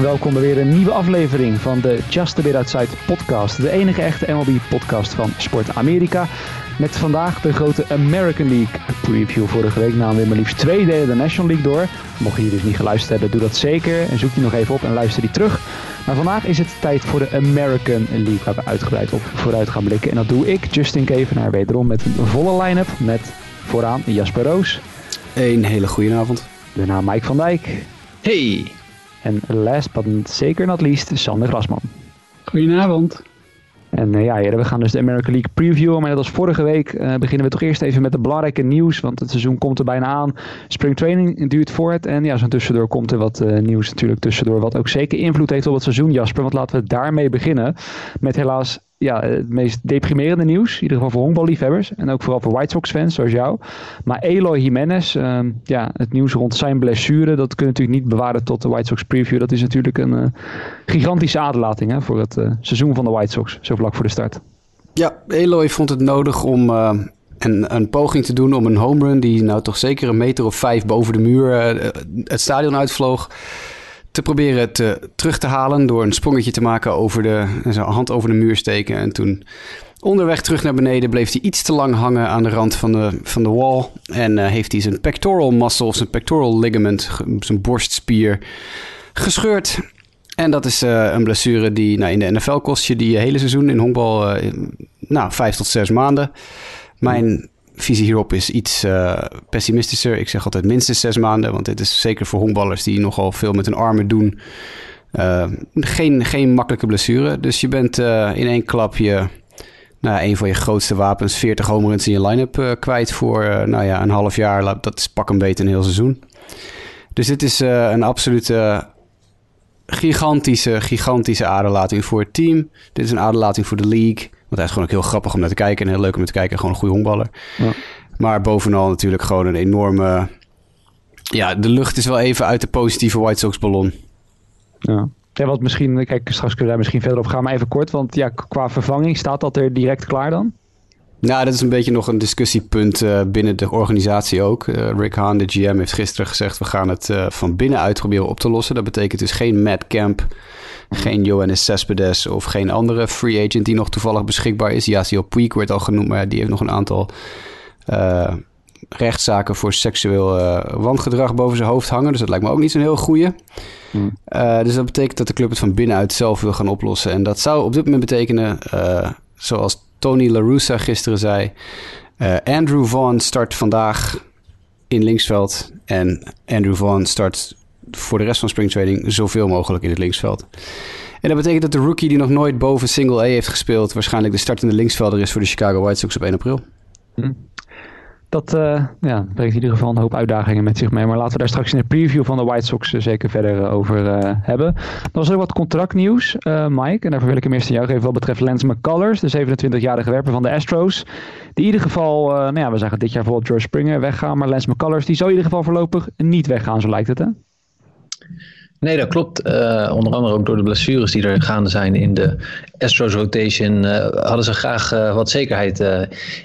en welkom bij weer een nieuwe aflevering van de Just a Bit Outside podcast. De enige echte MLB-podcast van Sport Amerika. Met vandaag de grote American League preview. Vorige week namen we maar liefst twee delen de National League door. Mocht je hier dus niet geluisterd hebben, doe dat zeker. En zoek die nog even op en luister die terug. Maar vandaag is het tijd voor de American League, waar we uitgebreid op vooruit gaan blikken. En dat doe ik, Justin Kevenaar, wederom met een volle line-up. Met vooraan Jasper Roos. Een hele goede avond. Daarna Mike van Dijk. Hey. En last but zeker not least, Sander Grasman. Goedenavond. En uh, ja, we gaan dus de American League previewen. Maar net als vorige week uh, beginnen we toch eerst even met de belangrijke nieuws. Want het seizoen komt er bijna aan. Spring training duurt voort. En ja, zo tussendoor komt er wat uh, nieuws natuurlijk tussendoor. Wat ook zeker invloed heeft op het seizoen, Jasper. Want laten we daarmee beginnen. Met helaas ja, het meest deprimerende nieuws. In ieder geval voor honkballiefhebbers. En ook vooral voor White Sox fans zoals jou. Maar Eloy Jimenez, uh, ja, het nieuws rond zijn blessure. Dat kun je natuurlijk niet bewaren tot de White Sox preview. Dat is natuurlijk een uh, gigantische aderlating hè, voor het uh, seizoen van de White Sox. Zo vlak voor de start. Ja, Eloy vond het nodig om een, een, poging te doen om een home run. Die nou toch zeker een meter of vijf boven de muur het stadion uitvloog te proberen te, terug te halen door een sprongetje te maken over de zijn hand over de muur steken. En toen onderweg terug naar beneden bleef hij iets te lang hangen aan de rand van de, van de wall. En uh, heeft hij zijn pectoral muscle, zijn pectoral ligament, zijn borstspier gescheurd. En dat is een blessure die nou, in de NFL kost je die hele seizoen in honkbal uh, nou, vijf tot zes maanden. Mijn visie hierop is iets uh, pessimistischer. Ik zeg altijd minstens zes maanden, want dit is zeker voor honkballers die nogal veel met hun armen doen. Uh, geen, geen makkelijke blessure. Dus je bent uh, in één klap je, nou, een van je grootste wapens, 40 homeruns in je line-up kwijt voor nou ja, een half jaar. Dat is pak een beetje een heel seizoen. Dus dit is een absolute gigantische, gigantische aderlating voor het team. Dit is een aderlating voor de league. Want hij is gewoon ook heel grappig om naar te kijken en heel leuk om te kijken. Gewoon een goede honkballer. Ja. Maar bovenal natuurlijk gewoon een enorme... Ja, de lucht is wel even uit de positieve White Sox ballon. Ja. Ja, wat misschien, kijk, straks kunnen we daar misschien verder op gaan, maar even kort. Want ja, qua vervanging, staat dat er direct klaar dan? Nou, dat is een beetje nog een discussiepunt uh, binnen de organisatie ook. Uh, Rick Hahn, de GM, heeft gisteren gezegd... we gaan het uh, van binnenuit proberen op te lossen. Dat betekent dus geen Matt Camp, geen Johannes Cespedes... of geen andere free agent die nog toevallig beschikbaar is. Yasiel Puig werd al genoemd, maar die heeft nog een aantal... rechtszaken voor seksueel wangedrag boven zijn hoofd hangen. Dus dat lijkt me ook niet zo'n heel goeie. Hmm. dus dat betekent dat de club het van binnenuit zelf wil gaan oplossen. En dat zou op dit moment betekenen, zoals Tony La Russa gisteren zei. Uh, Andrew Vaughn start vandaag in linksveld. En Andrew Vaughn start voor de rest van springtraining zoveel mogelijk in het linksveld. En dat betekent dat de rookie die nog nooit boven single A heeft gespeeld... waarschijnlijk de startende linksvelder is voor de Chicago White Sox op 1 april. Hm dat uh, ja, brengt in ieder geval een hoop uitdagingen met zich mee. Maar laten we daar straks in de preview van de White Sox uh, zeker verder uh, over hebben. Dan was er wat contractnieuws, Mike. En daarvoor wil ik hem eerst aan jou geven wat betreft Lance McCullers, de 27-jarige werper van de Astros. Die in ieder geval, nou ja, we zagen dit jaar bijvoorbeeld George Springer weggaan. Maar Lance McCullers, die zou in ieder geval voorlopig niet weggaan, zo lijkt het hè? Nee, dat klopt. Uh, onder andere ook door de blessures die er gaande zijn in de Astros rotation. Uh, hadden ze graag uh, wat zekerheid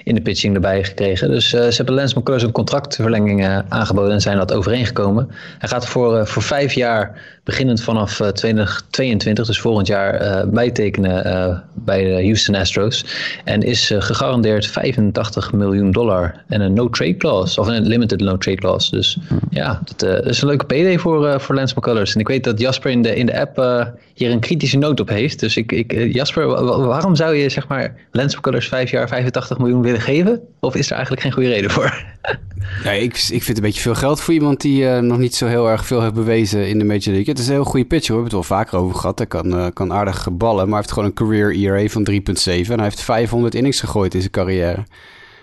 in de pitching erbij gekregen. Dus ze hebben Lance McCullers een contractverlenging aangeboden en zijn dat overeengekomen. Hij gaat voor, voor vijf jaar, beginnend vanaf 2022, dus volgend jaar, bijtekenen bij de Houston Astros. En is gegarandeerd 85 miljoen dollar en een no-trade clause, of een limited no-trade clause. Dus ja, dat, is een leuke payday voor, voor Lance McCullers. En ik weet dat Jasper in de, in de app uh, hier een kritische noot op heeft. Dus ik, ik, eh, Jasper, waarom zou je zeg maar Lens Colors 5 jaar 85 miljoen willen geven? Of is er eigenlijk geen goede reden voor? Ja, ik, ik vind het een beetje veel geld voor iemand die uh, nog niet zo heel erg veel heeft bewezen in de Major League. Het is een heel goede pitcher, hoor. we hebben het wel vaker over gehad. Hij kan, uh, kan aardig ballen, maar hij heeft gewoon een career ERA van 3,7. En hij heeft 500 innings gegooid in zijn carrière.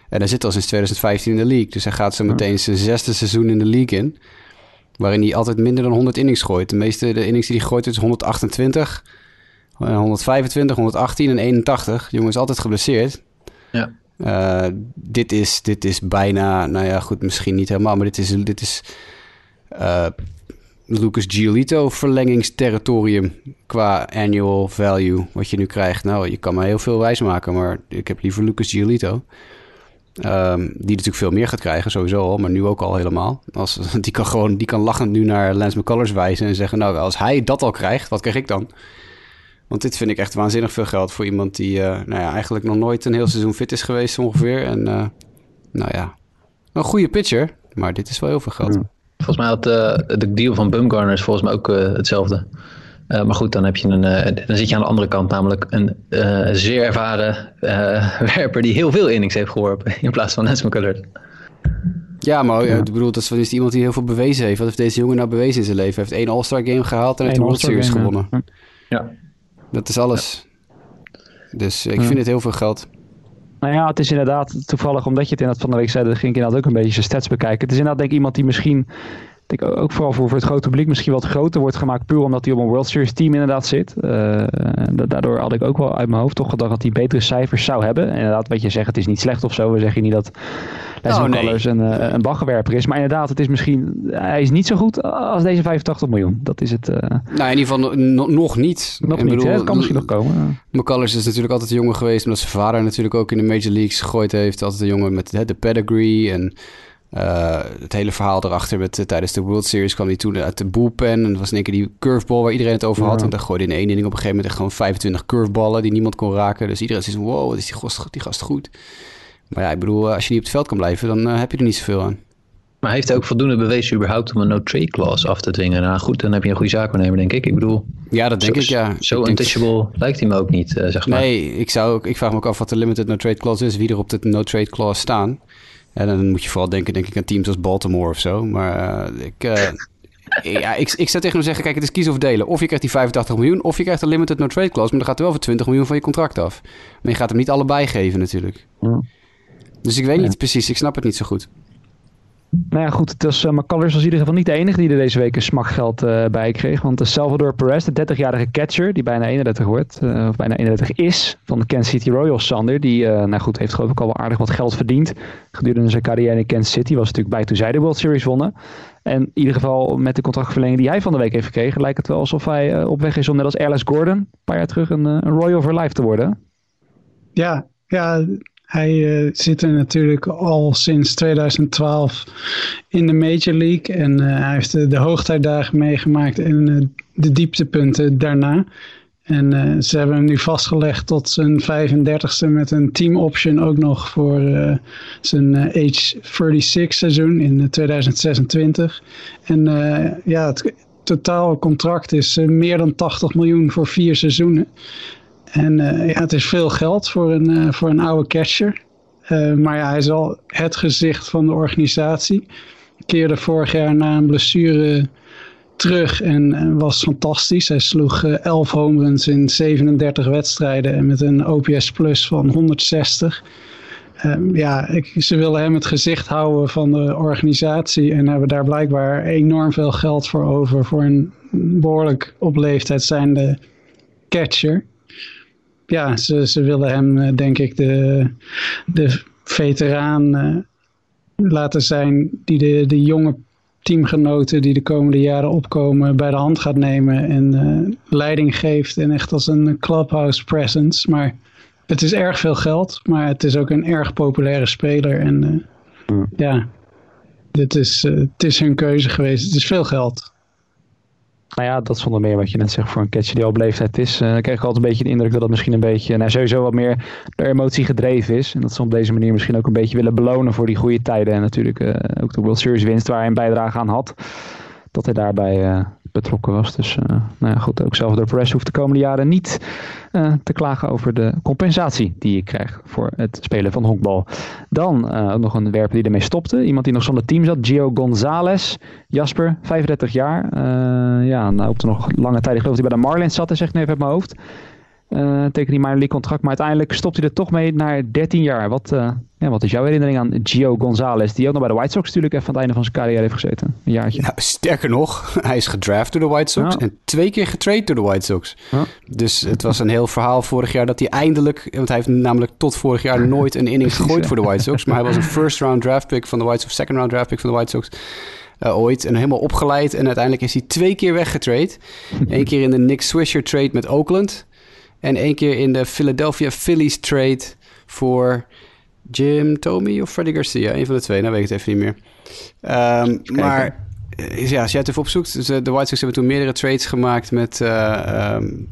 En hij zit al sinds 2015 in de league. Dus hij gaat zo meteen zijn zesde seizoen in de league in. Waarin hij altijd minder dan 100 innings gooit. De meeste de innings die hij gooit is 128, 125, 118 en 81. De jongen is altijd geblesseerd. Ja. Uh, dit, is, dit is bijna, nou ja, goed, misschien niet helemaal, maar dit is, dit is uh, Lucas Giolito verlengingsterritorium qua annual value, wat je nu krijgt. Nou, je kan me heel veel wijs maken, maar ik heb liever Lucas Giolito. Ehm, die natuurlijk veel meer gaat krijgen, sowieso al, maar nu ook al helemaal. Als, die kan gewoon, die kan lachend nu naar Lance McCullers wijzen en zeggen, nou, als hij dat al krijgt, wat krijg ik dan? Want dit vind ik echt waanzinnig veel geld voor iemand die uh, nou ja, eigenlijk nog nooit een heel seizoen fit is geweest ongeveer. En uh, nou ja, een goede pitcher, maar dit is wel heel veel geld. Volgens mij had uh, de deal van Bumgarner is volgens mij ook hetzelfde. Uh, maar goed, dan, heb je een, uh, dan zit je aan de andere kant, namelijk een uh, zeer ervaren werper die heel veel innings heeft geworpen in plaats van McCullers. Ja, maar ja. ik bedoel, dat is, is iemand die heel veel bewezen heeft. Wat heeft deze jongen nou bewezen in zijn leven? Hij heeft één All-Star game gehaald en heeft de World Series gewonnen. Ja. Dat is alles. Dus ik vind het heel veel geld. Nou ja, het is inderdaad toevallig, omdat je het inderdaad van de week zei, dat ging ik inderdaad ook een beetje zijn stats bekijken. Het is inderdaad denk ik iemand die misschien ik ook vooral voor, het grote publiek misschien wat groter wordt gemaakt. Puur omdat hij op een World Series team inderdaad zit. Uh, daardoor had ik ook wel uit mijn hoofd toch gedacht dat hij betere cijfers zou hebben. En inderdaad, wat je zegt, het is niet slecht of zo. We zeggen niet dat Leslie oh, nee. Een, uh, een baggerwerper is. Maar inderdaad, het is misschien, hij is niet zo goed als deze 85 miljoen. Dat is het. Uh... Nou, in ieder geval no, nog niet. Nog niet, bedoel, het kan misschien nog komen. McCullers is natuurlijk altijd een jongen geweest. Omdat zijn vader natuurlijk ook in de Major Leagues gegooid heeft. Altijd een jongen met hè, de pedigree en... Uh, het hele verhaal erachter met uh, tijdens de World Series kwam hij toen uit de bullpen. En dat was in één keer die curveball waar iedereen het over had. Ja. En daar gooide in één inning op een gegeven moment echt gewoon 25 curveballen die niemand kon raken. Dus iedereen zei: wow, wat is die gast, die gast goed. Maar ja, ik bedoel, als je niet op het veld kan blijven, dan uh, heb je er niet zoveel aan. Maar heeft hij ook voldoende bewezen überhaupt om een no-trade clause af te dwingen? Nou goed, dan heb je een goede zaakwaarnemer, denk ik. Ik bedoel... Ja, dat denk zo, ik, ja. Zo untouchable lijkt hij me ook niet, zeg maar. Nee, ik, zou ook, ik vraag me ook af wat de limited no-trade clause is. Wie er op de no-trade clause staan. En dan moet je vooral denken, denk ik, aan teams als Baltimore of zo. Maar uh, ik, uh, ja, ik, ik zou tegen hem zeggen, kijk, het is kiezen of delen. Of je krijgt die 85 miljoen, of je krijgt een limited no trade clause. Maar dan gaat er wel voor 20 miljoen van je contract af. Maar je gaat hem niet allebei geven natuurlijk. Ja. Dus ik weet niet precies, ik snap het niet zo goed. Nou ja, goed. Het was, uh, McCullers was in ieder geval niet de enige die er deze week een smakgeld uh, bij kreeg. Want de Salvador Perez, de 30-jarige catcher, die bijna 31 wordt, uh, of bijna 31 is, van de Kansas City Royals, Sander, die, nou goed, heeft geloof ik al wel aardig wat geld verdiend. Gedurende zijn carrière in Kansas City was natuurlijk bij toen zij de World Series wonnen. En in ieder geval met de contractverlenging die hij van de week heeft gekregen, lijkt het wel alsof hij op weg is om net als Alice Gordon, een paar jaar terug, een, een Royal for Life te worden. Ja, ja, hij uh, zit er natuurlijk al sinds 2012 in de Major League. En uh, hij heeft de, hoogtijdagen meegemaakt en uh, de dieptepunten daarna. En ze hebben hem nu vastgelegd tot zijn 35ste met een team option ook nog voor zijn age 36 seizoen in 2026. En ja, het totaal contract is meer dan 80 miljoen voor vier seizoenen. En uh, ja, het is veel geld voor een, uh, voor een oude catcher. Uh, maar ja, hij is al het gezicht van de organisatie. Keerde vorig jaar na een blessure terug en was fantastisch. Hij sloeg 11 home runs in 37 wedstrijden en met een OPS plus van 160. ja, ik, ze willen hem het gezicht houden van de organisatie en hebben daar blijkbaar enorm veel geld voor over voor een behoorlijk op leeftijd zijnde catcher ja, ze, ze willen hem, eh, denk ik, de, de veteraan uh, laten zijn die de, de jonge teamgenoten die de komende jaren opkomen bij de hand gaat nemen en uh, leiding geeft en echt als een clubhouse presence. Maar het is erg veel geld, maar het is ook een erg populaire speler en uh, mm. ja, dit is, het is hun keuze geweest. Het is veel geld. Nou ja, dat zonder meer wat je net zegt voor een catcher die al op is. Uh, dan krijg ik altijd een beetje de indruk dat dat misschien een beetje, nou sowieso wat meer door emotie gedreven is. En dat ze op deze manier misschien ook een beetje willen belonen voor die goede tijden. En natuurlijk uh, ook de World Series winst waar hij een bijdrage aan had. Dat hij daarbij uh, betrokken was. Dus uh, nou ja, goed, ook zelf door Perez hoeft de komende jaren niet uh, te klagen over de compensatie die je krijgt voor het spelen van honkbal. Dan nog een werper die ermee stopte. Iemand die nog zonder team zat, Gio Gonzalez. Jasper, 35 jaar. ja, nou op de nog lange tijd, ik geloof dat hij bij de Marlins zat, zeg ik nu even uit mijn hoofd. Uh, teken hij maar een contract. Maar uiteindelijk stopt hij er toch mee naar 13 jaar. Wat, uh, ja, wat is jouw herinnering aan Gio Gonzalez? Die ook nog bij de White Sox natuurlijk even aan het einde van zijn carrière heeft gezeten. Een jaartje. Nou, sterker nog, hij is gedraft door de White Sox. En twee keer getrade door de White Sox. Ja. Dus het was een heel verhaal vorig jaar dat hij eindelijk... Want hij heeft namelijk tot vorig jaar nooit een inning gegooid voor de White Sox. Maar hij was een first round draft pick van de White Sox. Second round draft pick van de White Sox. Uh, ooit. En helemaal opgeleid. En uiteindelijk is hij twee keer weggetrade. Eén keer in de Nick Swisher trade met Oakland. En één keer in de Philadelphia Phillies trade voor Jim Tomey of Freddy Garcia. Een van de twee, nou weet ik het even niet meer. Um, maar ja, als jij het even opzoekt. Dus, de White Sox hebben toen meerdere trades gemaakt met um,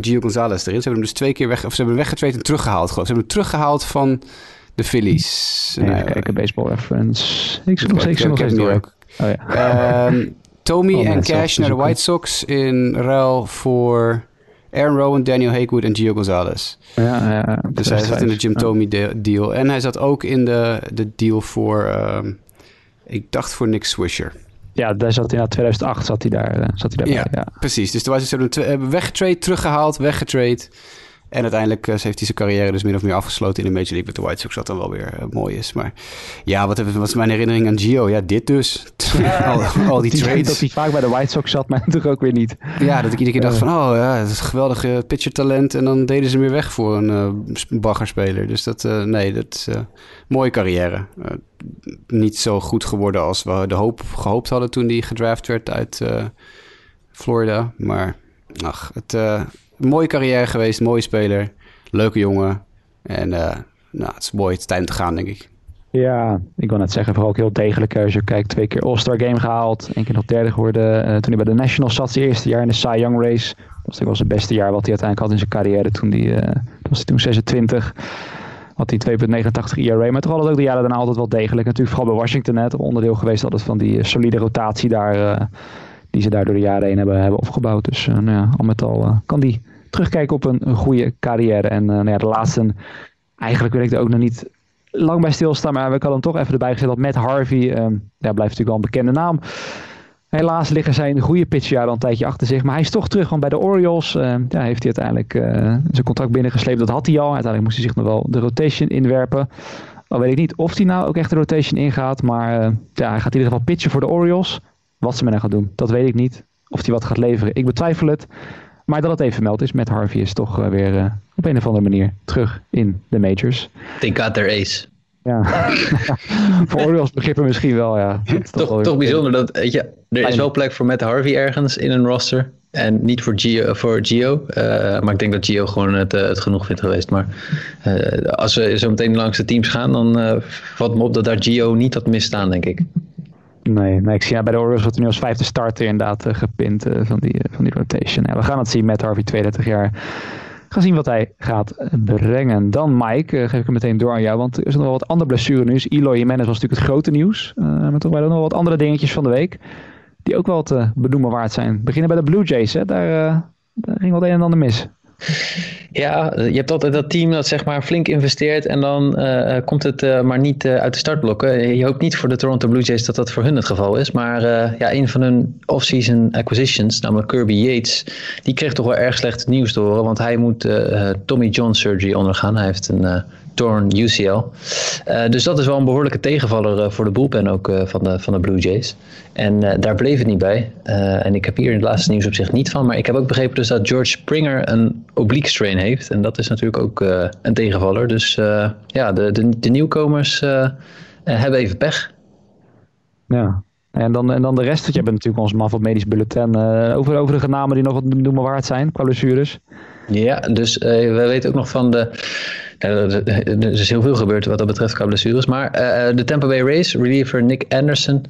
Gio Gonzalez erin. Ze hebben hem dus twee keer weg, of ze hebben hem weggetraind en teruggehaald. Geloof. Ze hebben hem teruggehaald van de Phillies. Even nou, kijken, baseball reference. Ik zoek nog steeds nog steeds ook. Oh, ja. um, Tommy oh, en Cash naar de White Sox in ruil voor Aaron Rowan, Daniel Hakewood en Gio Gonzalez. Ja, ja, dus hij zat in de Jim Tomey deal. En hij zat ook in de, de deal voor, um, ik dacht voor Nick Swisher. Ja, daar zat hij na 2008 zat hij daar, uh, zat hij daarbij. Ja, ja, precies. Dus toen was ze hebben weggetrade, teruggehaald, weggetrade. En uiteindelijk uh, heeft hij zijn carrière dus min of meer afgesloten in de Major League met de White Sox, wat dan wel weer uh, mooi is. Maar ja, wat, wat is mijn herinnering aan Gio? Ja, dit dus. al, al, die trades. Dat hij vaak bij de White Sox zat, maar toch ook weer niet. Ja, dat ik iedere keer dacht van, oh ja, dat is een geweldige pitchertalent. En dan deden ze hem weer weg voor een uh, baggerspeler. Dus dat, nee, dat is mooie carrière. niet zo goed geworden als we de hoop gehoopt hadden toen hij gedraft werd uit Florida. Maar ach, het mooie carrière geweest, mooie speler, leuke jongen. En uh, nou, het is mooi, het is tijd te gaan, denk ik. Ja, ik wil net zeggen, vooral ook heel degelijk. Als je kijkt, twee keer All-Star Game gehaald. één keer nog derde geworden. Uh, toen hij bij de Nationals zat, zijn eerste jaar in de Cy Young Race. Dat was wel zijn beste jaar wat hij uiteindelijk had in zijn carrière. Toen, die, uh, was hij toen 26. Had hij 2,89 ERA. Maar toch hadden ook de jaren daarna altijd wel degelijk. Natuurlijk vooral bij Washington net. Onderdeel geweest altijd van die solide rotatie daar die ze daar door de jaren heen hebben, hebben opgebouwd. Dus uh, nou ja, al met al uh, kan die terugkijken op een, goede carrière. En uh, nou ja, de laatste, eigenlijk wil ik er ook nog niet lang bij stilstaan, maar we hadden hem toch even erbij gezet dat Matt Harvey, ja, blijft natuurlijk wel een bekende naam. Helaas liggen zijn goede pitchjaar al een tijdje achter zich. Maar hij is toch terug, want bij de Orioles uh, heeft hij uiteindelijk zijn contract binnengesleept. Dat had hij al. Uiteindelijk moest hij zich nog wel de rotation inwerpen. Al weet ik niet of hij nou ook echt de rotation ingaat. Maar ja, hij gaat in ieder geval pitchen voor de Orioles. Wat ze met hem gaan doen, dat weet ik niet. Of hij wat gaat leveren, ik betwijfel het. Maar dat het even meld is met Harvey is toch uh, weer uh, op een of andere manier terug in de majors. Think got their ace. Ja, voor Orioles begrippen misschien wel, ja. toch, toch, toch bijzonder dat, weet je, er is wel plek voor Matt Harvey ergens in een roster. En niet voor Gio, voor Gio uh, maar ik denk dat Gio gewoon het, het genoeg vindt geweest. Maar als we zo meteen langs de teams gaan, dan valt me op dat daar Gio niet had misstaan, denk ik. Nee, nee, ik zie ja, bij de Orioles wordt er nu als vijfde starter inderdaad uh, gepind uh, van, die, uh, van die rotation. We gaan het zien met Harvey, 32 jaar. Gaan zien wat hij gaat brengen. Dan Mike, geef ik hem meteen door aan jou, want er is nog wel wat andere blessure nieuws. Eloy Jimenez was natuurlijk het grote nieuws. maar toch wel nog wat andere dingetjes van de week, die ook wel te benoemen waard zijn. Beginnen bij de Blue Jays, hè? Daar, daar ging wat een en ander mis. Ja, je hebt altijd dat team dat zeg maar flink investeert en dan uh, komt het uh, maar niet uit de startblokken. Je hoopt niet voor de Toronto Blue Jays dat dat voor hun het geval is. Maar ja, een van hun off-season acquisitions, namelijk Kirby Yates, die kreeg toch wel erg slecht nieuws te horen. Want hij moet Tommy John surgery ondergaan. Hij heeft een torn UCL. Uh, dus dat is wel een behoorlijke tegenvaller uh, voor de bullpen ook uh, van, de, van de Blue Jays. En daar bleef het niet bij. en ik heb hier in het laatste nieuws op zich niet van. Maar ik heb ook begrepen dus dat George Springer een oblique strain heeft. En dat is natuurlijk ook een tegenvaller. Dus ja, de, de, de nieuwkomers hebben even pech. Ja, en dan, en dan de rest. Je hebt natuurlijk ons man van medisch bulletin. Uh, over de overige namen die nog wat noemen waard zijn qua blessures. Ja, dus uh, we weten ook nog van de er is heel veel gebeurd wat dat betreft qua blessures. Maar uh, de Tampa Bay Rays, reliever Nick Anderson,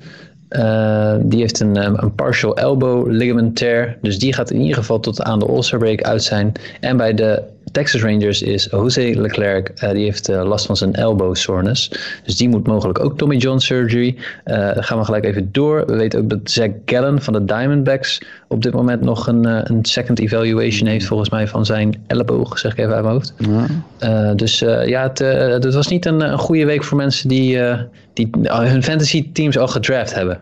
die heeft een, een partial elbow ligament tear. Dus die gaat in ieder geval tot aan de All-Star break uit zijn. En bij de Texas Rangers is Jose Leclerc. Uh, die heeft uh, last van zijn elbow soreness. Dus die moet mogelijk ook Tommy John surgery. Uh, gaan we gelijk even door. We weten ook dat Zach Gallen van de Diamondbacks op dit moment nog een, een second evaluation heeft volgens mij van zijn elleboog. Zeg ik even uit mijn hoofd. Ja. dus ja, het, het, was niet een, een, goede week voor mensen die, die hun fantasy teams al gedraft hebben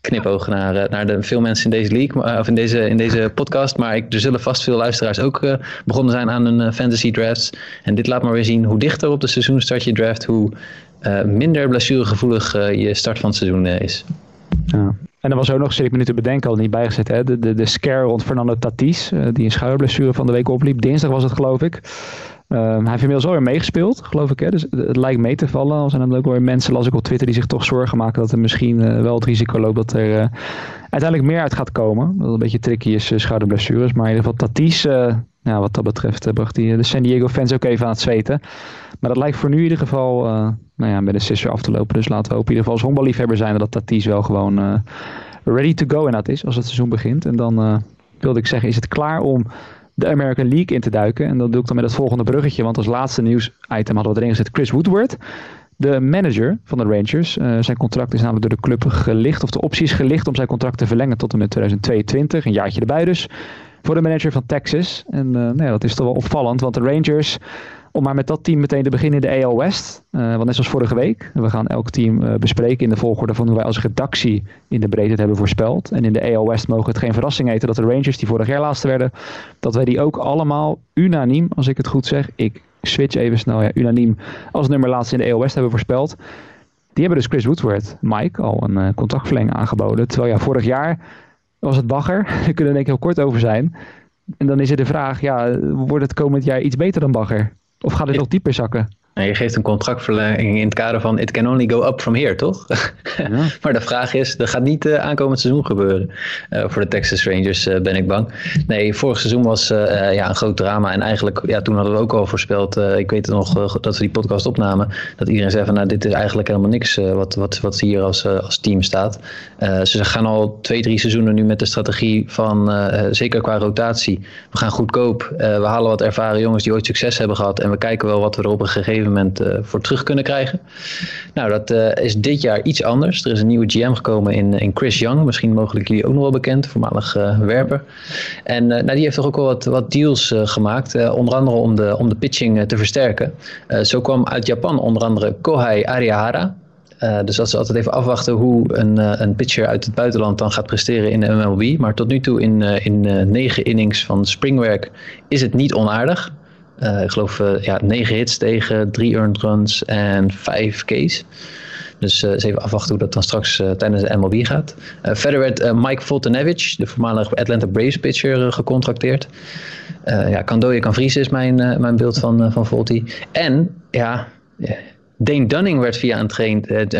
knipoog naar, eh, naar de, veel mensen in deze league, eh, of in deze, in deze podcast. Maar ik, er zullen vast veel luisteraars ook uh, begonnen zijn aan hun fantasy drafts. En dit laat maar weer zien hoe dichter op de seizoenstart je draft, hoe minder blessuregevoelig je start van het seizoen is. Ja. En er was ook nog, zit ik me nu te bedenken, al niet bijgezet, hè? De, de, de scare rond Fernando Tatis, die een schouderblessure van de week opliep. Dinsdag was het, geloof ik. Um, hij heeft inmiddels alweer meegespeeld, geloof ik. Hè? Dus het lijkt mee te vallen. Er zijn dan ook weer mensen, las ik op Twitter, die zich toch zorgen maken dat er misschien uh, wel het risico loopt dat er uh, uiteindelijk meer uit gaat komen. Dat een beetje tricky is, uh, schouderblessures. Maar in ieder geval Tatis, wat dat betreft bracht hij de San Diego fans ook even aan het zweten. Maar dat lijkt voor nu in ieder geval nou ja, met een sisser af te lopen. Dus laten we hopen in ieder geval als honkballiefhebber zijn dat Tatis wel gewoon ready to go dat is als het seizoen begint. En dan wilde ik zeggen, is het klaar om de American League in te duiken. En dat doe ik dan met het volgende bruggetje. Want als laatste nieuws-item hadden we erin gezet Chris Woodward. De manager van de Rangers. Uh, zijn contract is namelijk door de club gelicht. Of de optie is gelicht om zijn contract te verlengen tot en met 2022. Een jaartje erbij dus. Voor de manager van Texas. En uh, nou ja, dat is toch wel opvallend. Want de Rangers om maar met dat team meteen te beginnen in de AL West. Uh, want net zoals vorige week. We gaan elk team uh, bespreken in de volgorde van hoe wij als redactie in de breedte hebben voorspeld. En in de AL West mogen het geen verrassing eten dat de Rangers die vorig jaar laatste werden. Dat wij die ook allemaal unaniem, als ik het goed zeg. Ik switch even snel. Ja, unaniem als nummer laatste in de AL West hebben voorspeld. Die hebben dus Chris Woodward, Mike, al een uh, contractverlenging aangeboden. Terwijl ja, vorig jaar was het bagger. Daar kunnen we denk ik heel kort over zijn. En dan is het de vraag, ja, wordt het komend jaar iets beter dan bagger? Of gaat het nog dieper zakken? Je geeft een contractverlenging in het kader van it can only go up from here, toch? Ja. maar de vraag is, dat gaat niet uh, aankomend seizoen gebeuren. Uh, voor de Texas Rangers uh, ben ik bang. Nee, vorig seizoen was ja, een groot drama. En eigenlijk, ja, toen hadden we ook al voorspeld, ik weet het nog, dat we die podcast opnamen. Dat iedereen zei van, nou, dit is eigenlijk helemaal niks wat, wat, wat hier als, als team staat. ze gaan al twee, drie seizoenen nu met de strategie van, zeker qua rotatie. We gaan goedkoop. we halen wat ervaren jongens die ooit succes hebben gehad. En we kijken wel wat we er op een gegeven moment uh, voor terug kunnen krijgen. Nou, dat uh, is dit jaar iets anders. Er is een nieuwe GM gekomen in, in Chris Young. Misschien mogelijk jullie ook nog wel bekend, voormalig uh, werper. En nou, die heeft toch ook wel wat, wat deals gemaakt. onder andere om de, om de pitching te versterken. zo kwam uit Japan onder andere Kohei Arihara. Dus dat is altijd even afwachten hoe een, een pitcher uit het buitenland dan gaat presteren in de MLB. Maar tot nu toe in, in negen innings van springwerk is het niet onaardig. Uh, ik geloof uh, ja, 9 hits tegen, 3 earned runs en 5 Ks. Dus eens even afwachten hoe dat dan straks tijdens de MLB gaat. verder werd Mike Voltenevich, de voormalige Atlanta Braves pitcher, gecontracteerd. ja, kan vriezen is mijn, mijn beeld van, van Volti. En ja, Dane Dunning werd via een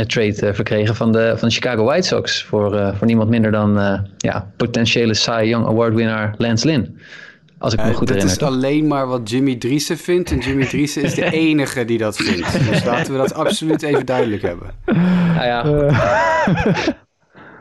trade verkregen van de, van de Chicago White Sox. Voor, voor niemand minder dan ja, potentiële Cy Young Award winnaar Lance Lynn. Als ik me goed herinner. Het is alleen maar wat Jimmy Driessen vindt. En Jimmy Driessen is de enige die dat vindt. Dus laten we dat absoluut even duidelijk hebben. Nou ja.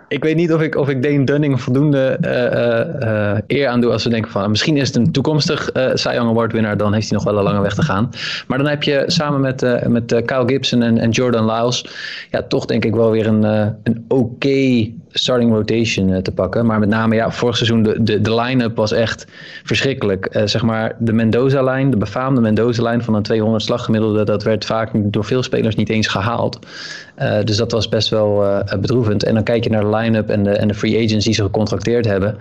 ik weet niet of ik, of ik Dane Dunning voldoende uh, uh, eer aan doe als we denken van misschien is het een toekomstig uh, Cy Young Award winnaar, dan heeft hij nog wel een lange weg te gaan. Maar dan heb je samen met, met Kyle Gibson en, en Jordan Lyles ja, toch denk ik wel weer een, een oké starting rotation te pakken. Maar met name ja, vorig seizoen de, de, de line-up was echt verschrikkelijk. zeg maar de Mendoza-lijn, de befaamde Mendoza-lijn van een 200 slaggemiddelde, dat werd vaak door veel spelers niet eens gehaald. Uh, dus dat was best wel bedroevend. En dan kijk je naar de line-up en de, en de free agents die ze gecontracteerd hebben.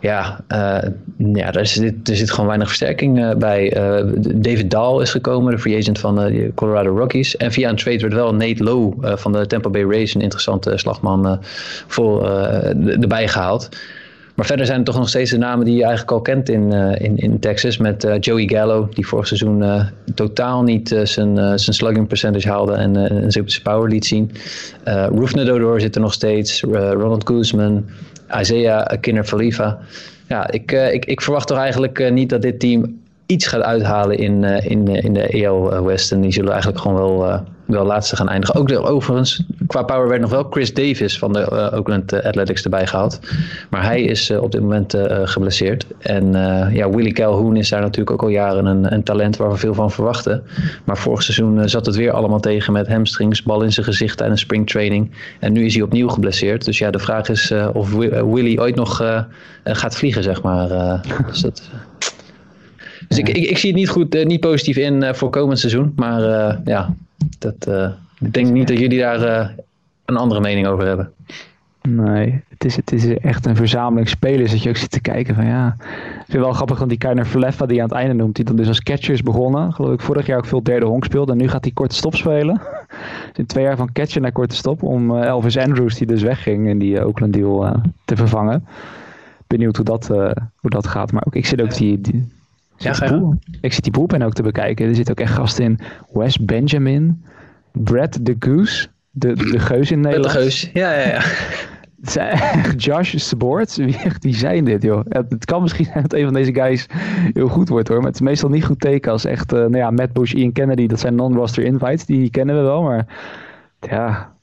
Ja, uh, ja er, zit, er zit gewoon weinig versterking bij. David Dahl is gekomen, de free agent van de Colorado Rockies. En via een trade werd wel Nate Lowe van de Tampa Bay Rays, een interessante slagman, voor, erbij gehaald. Maar verder zijn er toch nog steeds de namen die je eigenlijk al kent in, in, in Texas. Met Joey Gallo, die vorig seizoen totaal niet zijn, zijn slugging percentage haalde en een zijn power liet zien. Uh, Roof Nadodor zit er nog steeds. Ronald Guzman, Isaiah Falifa. Ja, ik, ik, ik verwacht toch eigenlijk niet dat dit team iets gaat uithalen in, in, in de EL West. En die zullen eigenlijk gewoon wel wel laatste gaan eindigen. Ook de, overigens, qua power werd nog wel Chris Davis van de uh, Oakland eh, Athletics erbij gehaald. Maar hij is uh, op dit moment uh, geblesseerd. En ja, Willie Calhoun is daar natuurlijk ook al jaren een, een, talent waar we veel van verwachten. Maar vorig seizoen zat het weer allemaal tegen met hamstrings, bal in zijn gezicht tijdens springtraining. En nu is hij opnieuw geblesseerd. Dus ja, de vraag is of Willie ooit nog gaat vliegen, zeg maar. dus dat... Dus ik, ik, ik, zie het niet goed, niet positief in voor komend seizoen. Maar ja, dat, ik denk niet dat jullie daar uh, een andere mening over hebben. Nee, het is, het is echt een verzameling spelers dat je ook zit te kijken van ja. Ik vind het wel grappig, want die Keiner Verleffa die aan het einde noemt, die dan dus als catcher is begonnen. Geloof ik vorig jaar ook veel derde honk speelde en nu gaat hij korte stop spelen. dus in twee jaar van catcher naar korte stop om uh, Elvis Andrews, die dus wegging in die Oakland deal, te vervangen. Benieuwd hoe dat, hoe dat gaat, maar ook ik zit ook die, die ja, ja. Ik zit die boelpen ook te bekijken. Er zitten ook echt gasten in. Wes Benjamin, Brad de Goose, de, de Geus in Nederland. De Geus, ja, ja, ja. Josh Sabort, wie, wie zijn dit joh? Het kan misschien dat een van deze guys heel goed wordt hoor, maar het is meestal niet goed teken als echt, uh, nou ja, Matt Bush, Ian Kennedy, dat zijn non-roster invites, die kennen we wel, maar ja,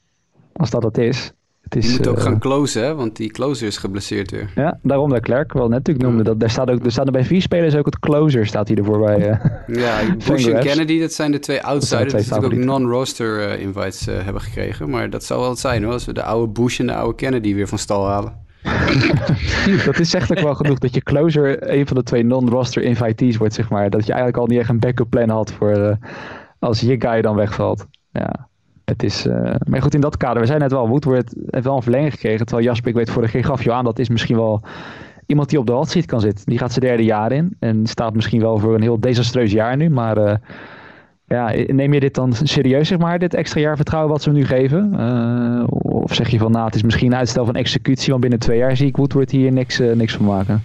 als dat het is. Het is die moet ook uh, gaan closen, hè? want die closer is geblesseerd weer. Ja, daarom dat Klerk wel net natuurlijk noemde. Dat, daar staat ook, er staan er bij vier spelers ook het closer staat hij ervoor bij. Uh, ja, Bush en Kennedy, dat zijn de twee outsiders die natuurlijk ook non-roster uh, invites hebben gekregen. Maar dat zou wel het zijn hoor, als we de oude Bush en de oude Kennedy weer van stal halen. dat is echt ook wel genoeg dat je closer een van de twee non-roster invitees wordt, zeg maar. Dat je eigenlijk al niet echt een backup plan had voor als je guy dan wegvalt. Ja. Het is, uh, maar goed, in dat kader, we zijn net wel, Woodward heeft wel een verlenging gekregen. Terwijl Jasper, ik weet vorig jaar gaf je aan, dat is misschien wel iemand die op de hot seat kan zitten. Die gaat zijn derde jaar in en staat misschien wel voor een heel desastreus jaar nu. Maar uh, ja, neem je dit dan serieus, zeg maar, dit extra jaar vertrouwen wat ze nu geven? Uh, of zeg je van, nou, het is misschien een uitstel van executie, want binnen twee jaar zie ik Woodward hier niks, niks van maken.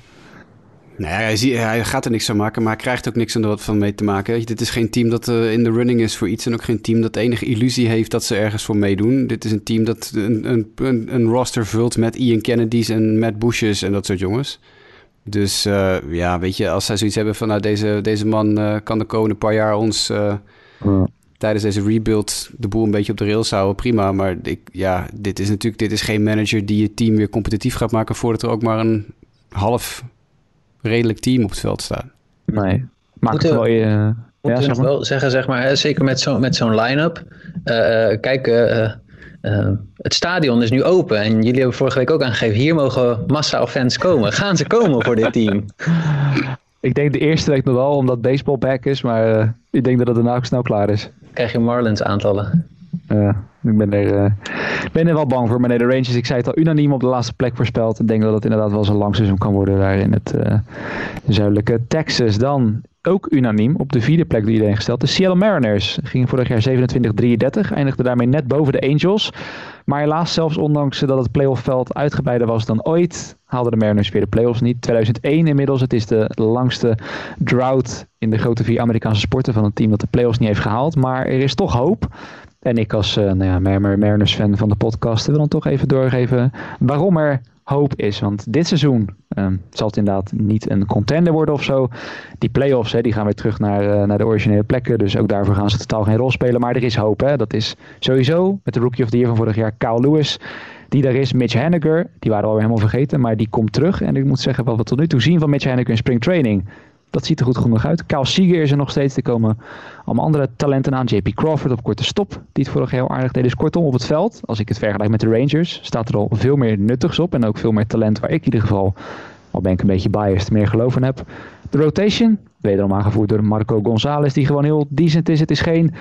Nee, hij, zie, hij, gaat er niks van maken, maar hij krijgt ook niks er van mee te maken. Dit is geen team dat uh, in de running is voor iets en ook geen team dat enige illusie heeft dat ze ergens voor meedoen. Dit is een team dat een, een, een, roster vult met Ian Kennedy's en Matt Bushes en dat soort jongens. Dus uh, ja, weet je, als zij zoiets hebben van nou, deze, deze man uh, kan de komende paar jaar ons ja. tijdens deze rebuild de boel een beetje op de rails houden, prima. Maar ik, ja, dit is natuurlijk dit is geen manager die je team weer competitief gaat maken voordat er ook maar een half redelijk team op het veld staan. Nee, maakt het wel... Uh, Moet ja, nog wel zeggen, zeg maar, zeker met zo'n met zo'n line-up. Uh, kijk, uh, het stadion is nu open en jullie hebben vorige week ook aangegeven, hier mogen massaal fans komen. Gaan ze komen voor dit team? Ik denk de eerste week nog wel, omdat baseball back is, maar ik denk dat het daarna ook snel klaar is. Krijg je Marlins aantallen? Uh, ik ben er, wel bang voor. Maar nee, de Rangers, ik zei het al, unaniem op de laatste plek voorspeld. Ik denk dat het inderdaad wel zo'n lang seizoen kan worden daar in het uh, zuidelijke Texas. Dan ook unaniem op de vierde plek door iedereen gesteld. De Seattle Mariners gingen vorig jaar 27-33. Eindigden daarmee net boven de Angels. Maar helaas, zelfs ondanks dat het playoffveld uitgebreider was dan ooit, haalden de Mariners weer de playoffs niet. 2001 inmiddels. Het is de langste drought in de grote vier Amerikaanse sporten van een team dat de playoffs niet heeft gehaald. Maar er is toch hoop. En ik als uh, nou ja, Mariners fan van de podcast wil dan toch even doorgeven waarom er hoop is. Want dit seizoen um, zal het inderdaad niet een contender worden of zo. Die playoffs hè, die gaan weer terug naar, uh, naar de originele plekken. Dus ook daarvoor gaan ze totaal geen rol spelen. Maar er is hoop. Hè. Dat is sowieso met de Rookie of the Year van vorig jaar Kyle Lewis. Die daar is, Mitch Haniger. Die waren we alweer helemaal vergeten. Maar die komt terug. En ik moet zeggen, wat we tot nu toe zien van Mitch Haniger in spring training dat ziet er goed genoeg uit. Kyle Seager is er nog steeds. Er komen allemaal andere talenten aan. JP Crawford op korte stop, die het vorig jaar heel aardig deed. Dus kortom, op het veld, als ik het vergelijk met de Rangers, staat er al veel meer nuttigs op. En ook veel meer talent waar ik in ieder geval, al ben ik een beetje biased, meer geloof in heb. De rotation, wederom aangevoerd door Marco Gonzalez, die gewoon heel decent is. Het is geen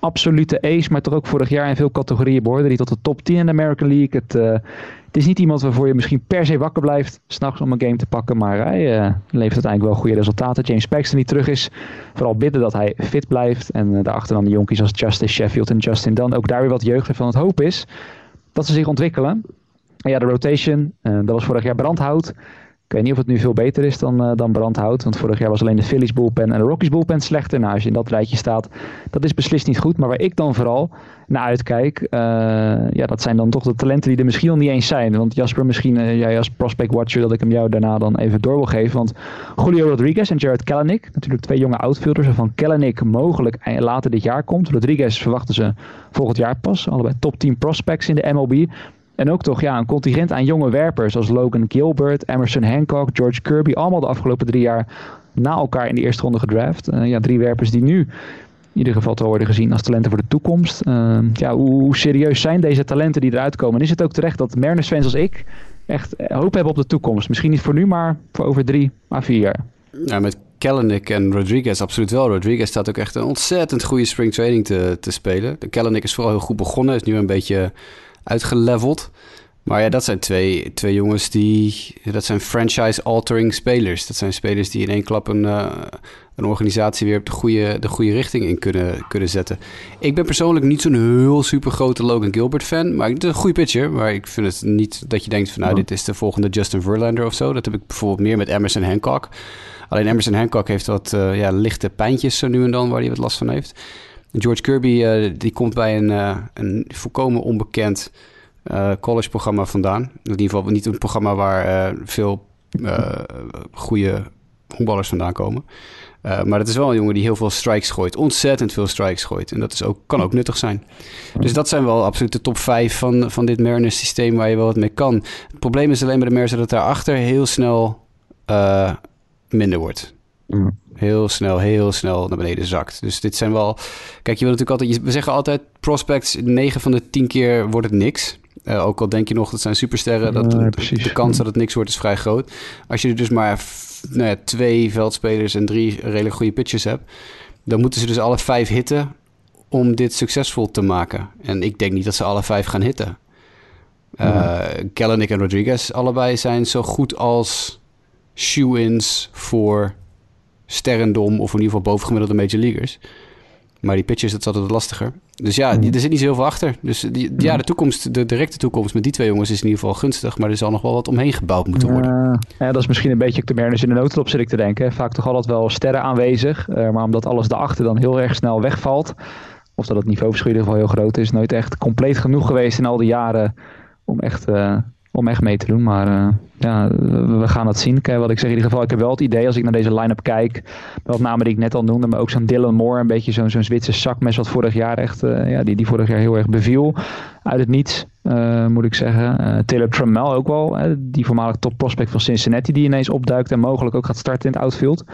absolute ace, maar toch ook vorig jaar in veel categorieën behoorde. Die tot de top 10 in de American League. Het, uh, het is niet iemand waarvoor je misschien per se wakker blijft s'nachts om een game te pakken. Maar hij uh, levert uiteindelijk wel goede resultaten. James Paxton die terug is. Vooral bidden dat hij fit blijft. En uh, daarachter dan de jonkies als Justice Sheffield en Justin Dunn. Ook daar weer wat jeugd van het hoop is dat ze zich ontwikkelen. En ja, de rotation, dat was vorig jaar brandhout. Ik weet niet of het nu veel beter is dan, uh, dan brandhout. Want vorig jaar was alleen de Phillies bullpen en de Rockies bullpen slechter. Nou, als je in dat rijtje staat, dat is beslist niet goed. Maar waar ik dan vooral naar uitkijk, uh, ja, dat zijn dan toch de talenten die er misschien nog niet eens zijn. Want Jasper, misschien uh, jij als prospect watcher, dat ik hem jou daarna dan even door wil geven. Want Julio Rodriguez en Jared Kelenic, natuurlijk twee jonge outfielders, waarvan Kelenic mogelijk later dit jaar komt. Rodriguez verwachten ze volgend jaar pas. Allebei top 10 prospects in de MLB. En ook toch ja, een contingent aan jonge werpers zoals Logan Gilbert, Emerson Hancock, George Kirby. Allemaal de afgelopen drie jaar na elkaar in de eerste ronde gedraft. Uh, ja, drie werpers die nu in ieder geval te worden gezien als talenten voor de toekomst. Uh, ja, hoe, serieus zijn deze talenten die eruit komen? En is het ook terecht dat Mariners fans als ik echt hoop hebben op de toekomst? Misschien niet voor nu, maar voor over drie à vier jaar. Ja, met Kellenic en Rodriguez absoluut wel. Rodriguez staat ook echt een ontzettend goede spring training te, te spelen. De Kellenic is vooral heel goed begonnen. Is nu een beetje uitgeleveld. Maar ja, dat zijn twee, twee jongens die... Dat zijn franchise-altering spelers. Dat zijn spelers die in één klap een, uh, een organisatie weer op de goede, de goede richting in kunnen, kunnen zetten. Ik ben persoonlijk niet zo'n heel super grote Logan Gilbert fan. Maar het is een goede pitcher. Maar ik vind het niet dat je denkt van... Nou, dit is de volgende Justin Verlander of zo. Dat heb ik bijvoorbeeld meer met Emerson Hancock. Alleen Emerson Hancock heeft wat uh, ja, lichte pijntjes zo nu en dan... waar hij wat last van heeft. George Kirby uh, die komt bij een, uh, een volkomen onbekend college-programma vandaan. In ieder geval niet een programma waar veel goede honkballers vandaan komen. Uh, maar het is wel een jongen die heel veel strikes gooit. Ontzettend veel strikes gooit. En dat is ook, kan ook nuttig zijn. Dus dat zijn wel absoluut de top 5 van, van dit Mariners systeem waar je wel wat mee kan. Het probleem is alleen bij de Mariners dat daarachter heel snel uh, minder wordt. Heel snel, heel snel naar beneden zakt. Dus dit zijn wel... Kijk, je wil natuurlijk altijd... We zeggen altijd prospects, 9 van de 10 keer wordt het niks. Uh, ook al denk je nog dat zijn supersterren, dat de, de, kans dat het niks wordt is vrij groot. Als je er dus maar nou ja, twee veldspelers en drie redelijk goede pitchers hebt, dan moeten ze dus alle vijf hitten om dit succesvol te maken. En ik denk niet dat ze alle vijf gaan hitten. Uh, en Rodriguez allebei zijn zo goed als shoe-ins voor sterrendom of in ieder geval bovengemiddelde major leaguers. Maar die pitchers, dat is altijd lastiger. Dus ja, mm. er zit niet zoveel achter. Dus die, ja, de toekomst, de directe toekomst met die twee jongens is in ieder geval gunstig. Maar er zal nog wel wat omheen gebouwd moeten worden. ja, dat is misschien een beetje de Mariners in de noodlop zit ik te denken. Vaak toch altijd wel sterren aanwezig. Uh, maar omdat alles daarachter dan heel erg snel wegvalt. Of dat het niveauverschil in ieder geval heel groot is. Nooit echt compleet genoeg geweest in al die jaren om echt... Uh, om echt mee te doen. Maar uh, ja, we gaan het zien. Kijk, wat ik zeg in ieder geval, ik heb wel het idee als ik naar deze line-up kijk, wat namen die ik net al noemde, maar ook zo'n Dylan Moore, een beetje zo'n zo'n Zwitser zakmes wat vorig jaar echt, uh, ja, die, die vorig jaar heel erg beviel. Uit het niets, uh, moet ik zeggen. Taylor Trammell ook wel, die voormalig top prospect van Cincinnati, die ineens opduikt en mogelijk ook gaat starten in het outfield.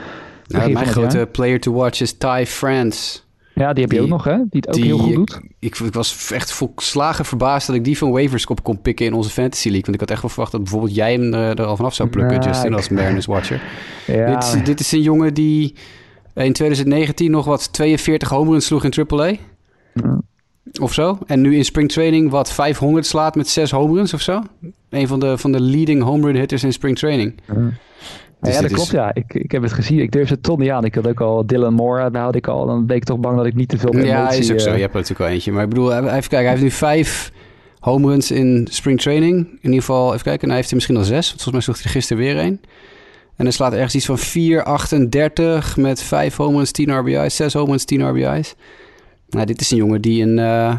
Mijn grote player to watch is Ty France. Ja, die heb je ook nog, hè? Die het ook heel goed doet. Ik, ik, was echt volslagen verbaasd dat ik die van waivers op kon pikken in onze Fantasy League. Want ik had echt wel verwacht dat bijvoorbeeld jij hem er, al vanaf zou plukken, nou, Justin, als Mariners Watcher. Ja. Dit, is, dit is een jongen die in 2019 nog wat 42 home sloeg in AAA. Ja. Of zo. En nu in spring training wat 500 slaat met 6 home runs of zo. Een van de, van de leading home run hitters in spring training. Ja. Dus ja, dat klopt. Ja, ik, ik heb het gezien. Ik durf het toch niet aan. Ik had ook al Dylan Moore. Daar had ik al. Dan ben ik toch bang dat ik niet te veel meer Ja, is ook zo. Je hebt er natuurlijk wel eentje. Maar ik bedoel, even kijken. Hij heeft nu vijf home runs in spring training. In ieder geval, even kijken. En hij heeft er misschien al zes. Want volgens mij sloeg hij gisteren weer een. En hij slaat ergens iets van 4,38 met vijf home runs, 10 RBI's. Zes home runs, 10 RBI's. Nou, dit is een jongen die in... Uh,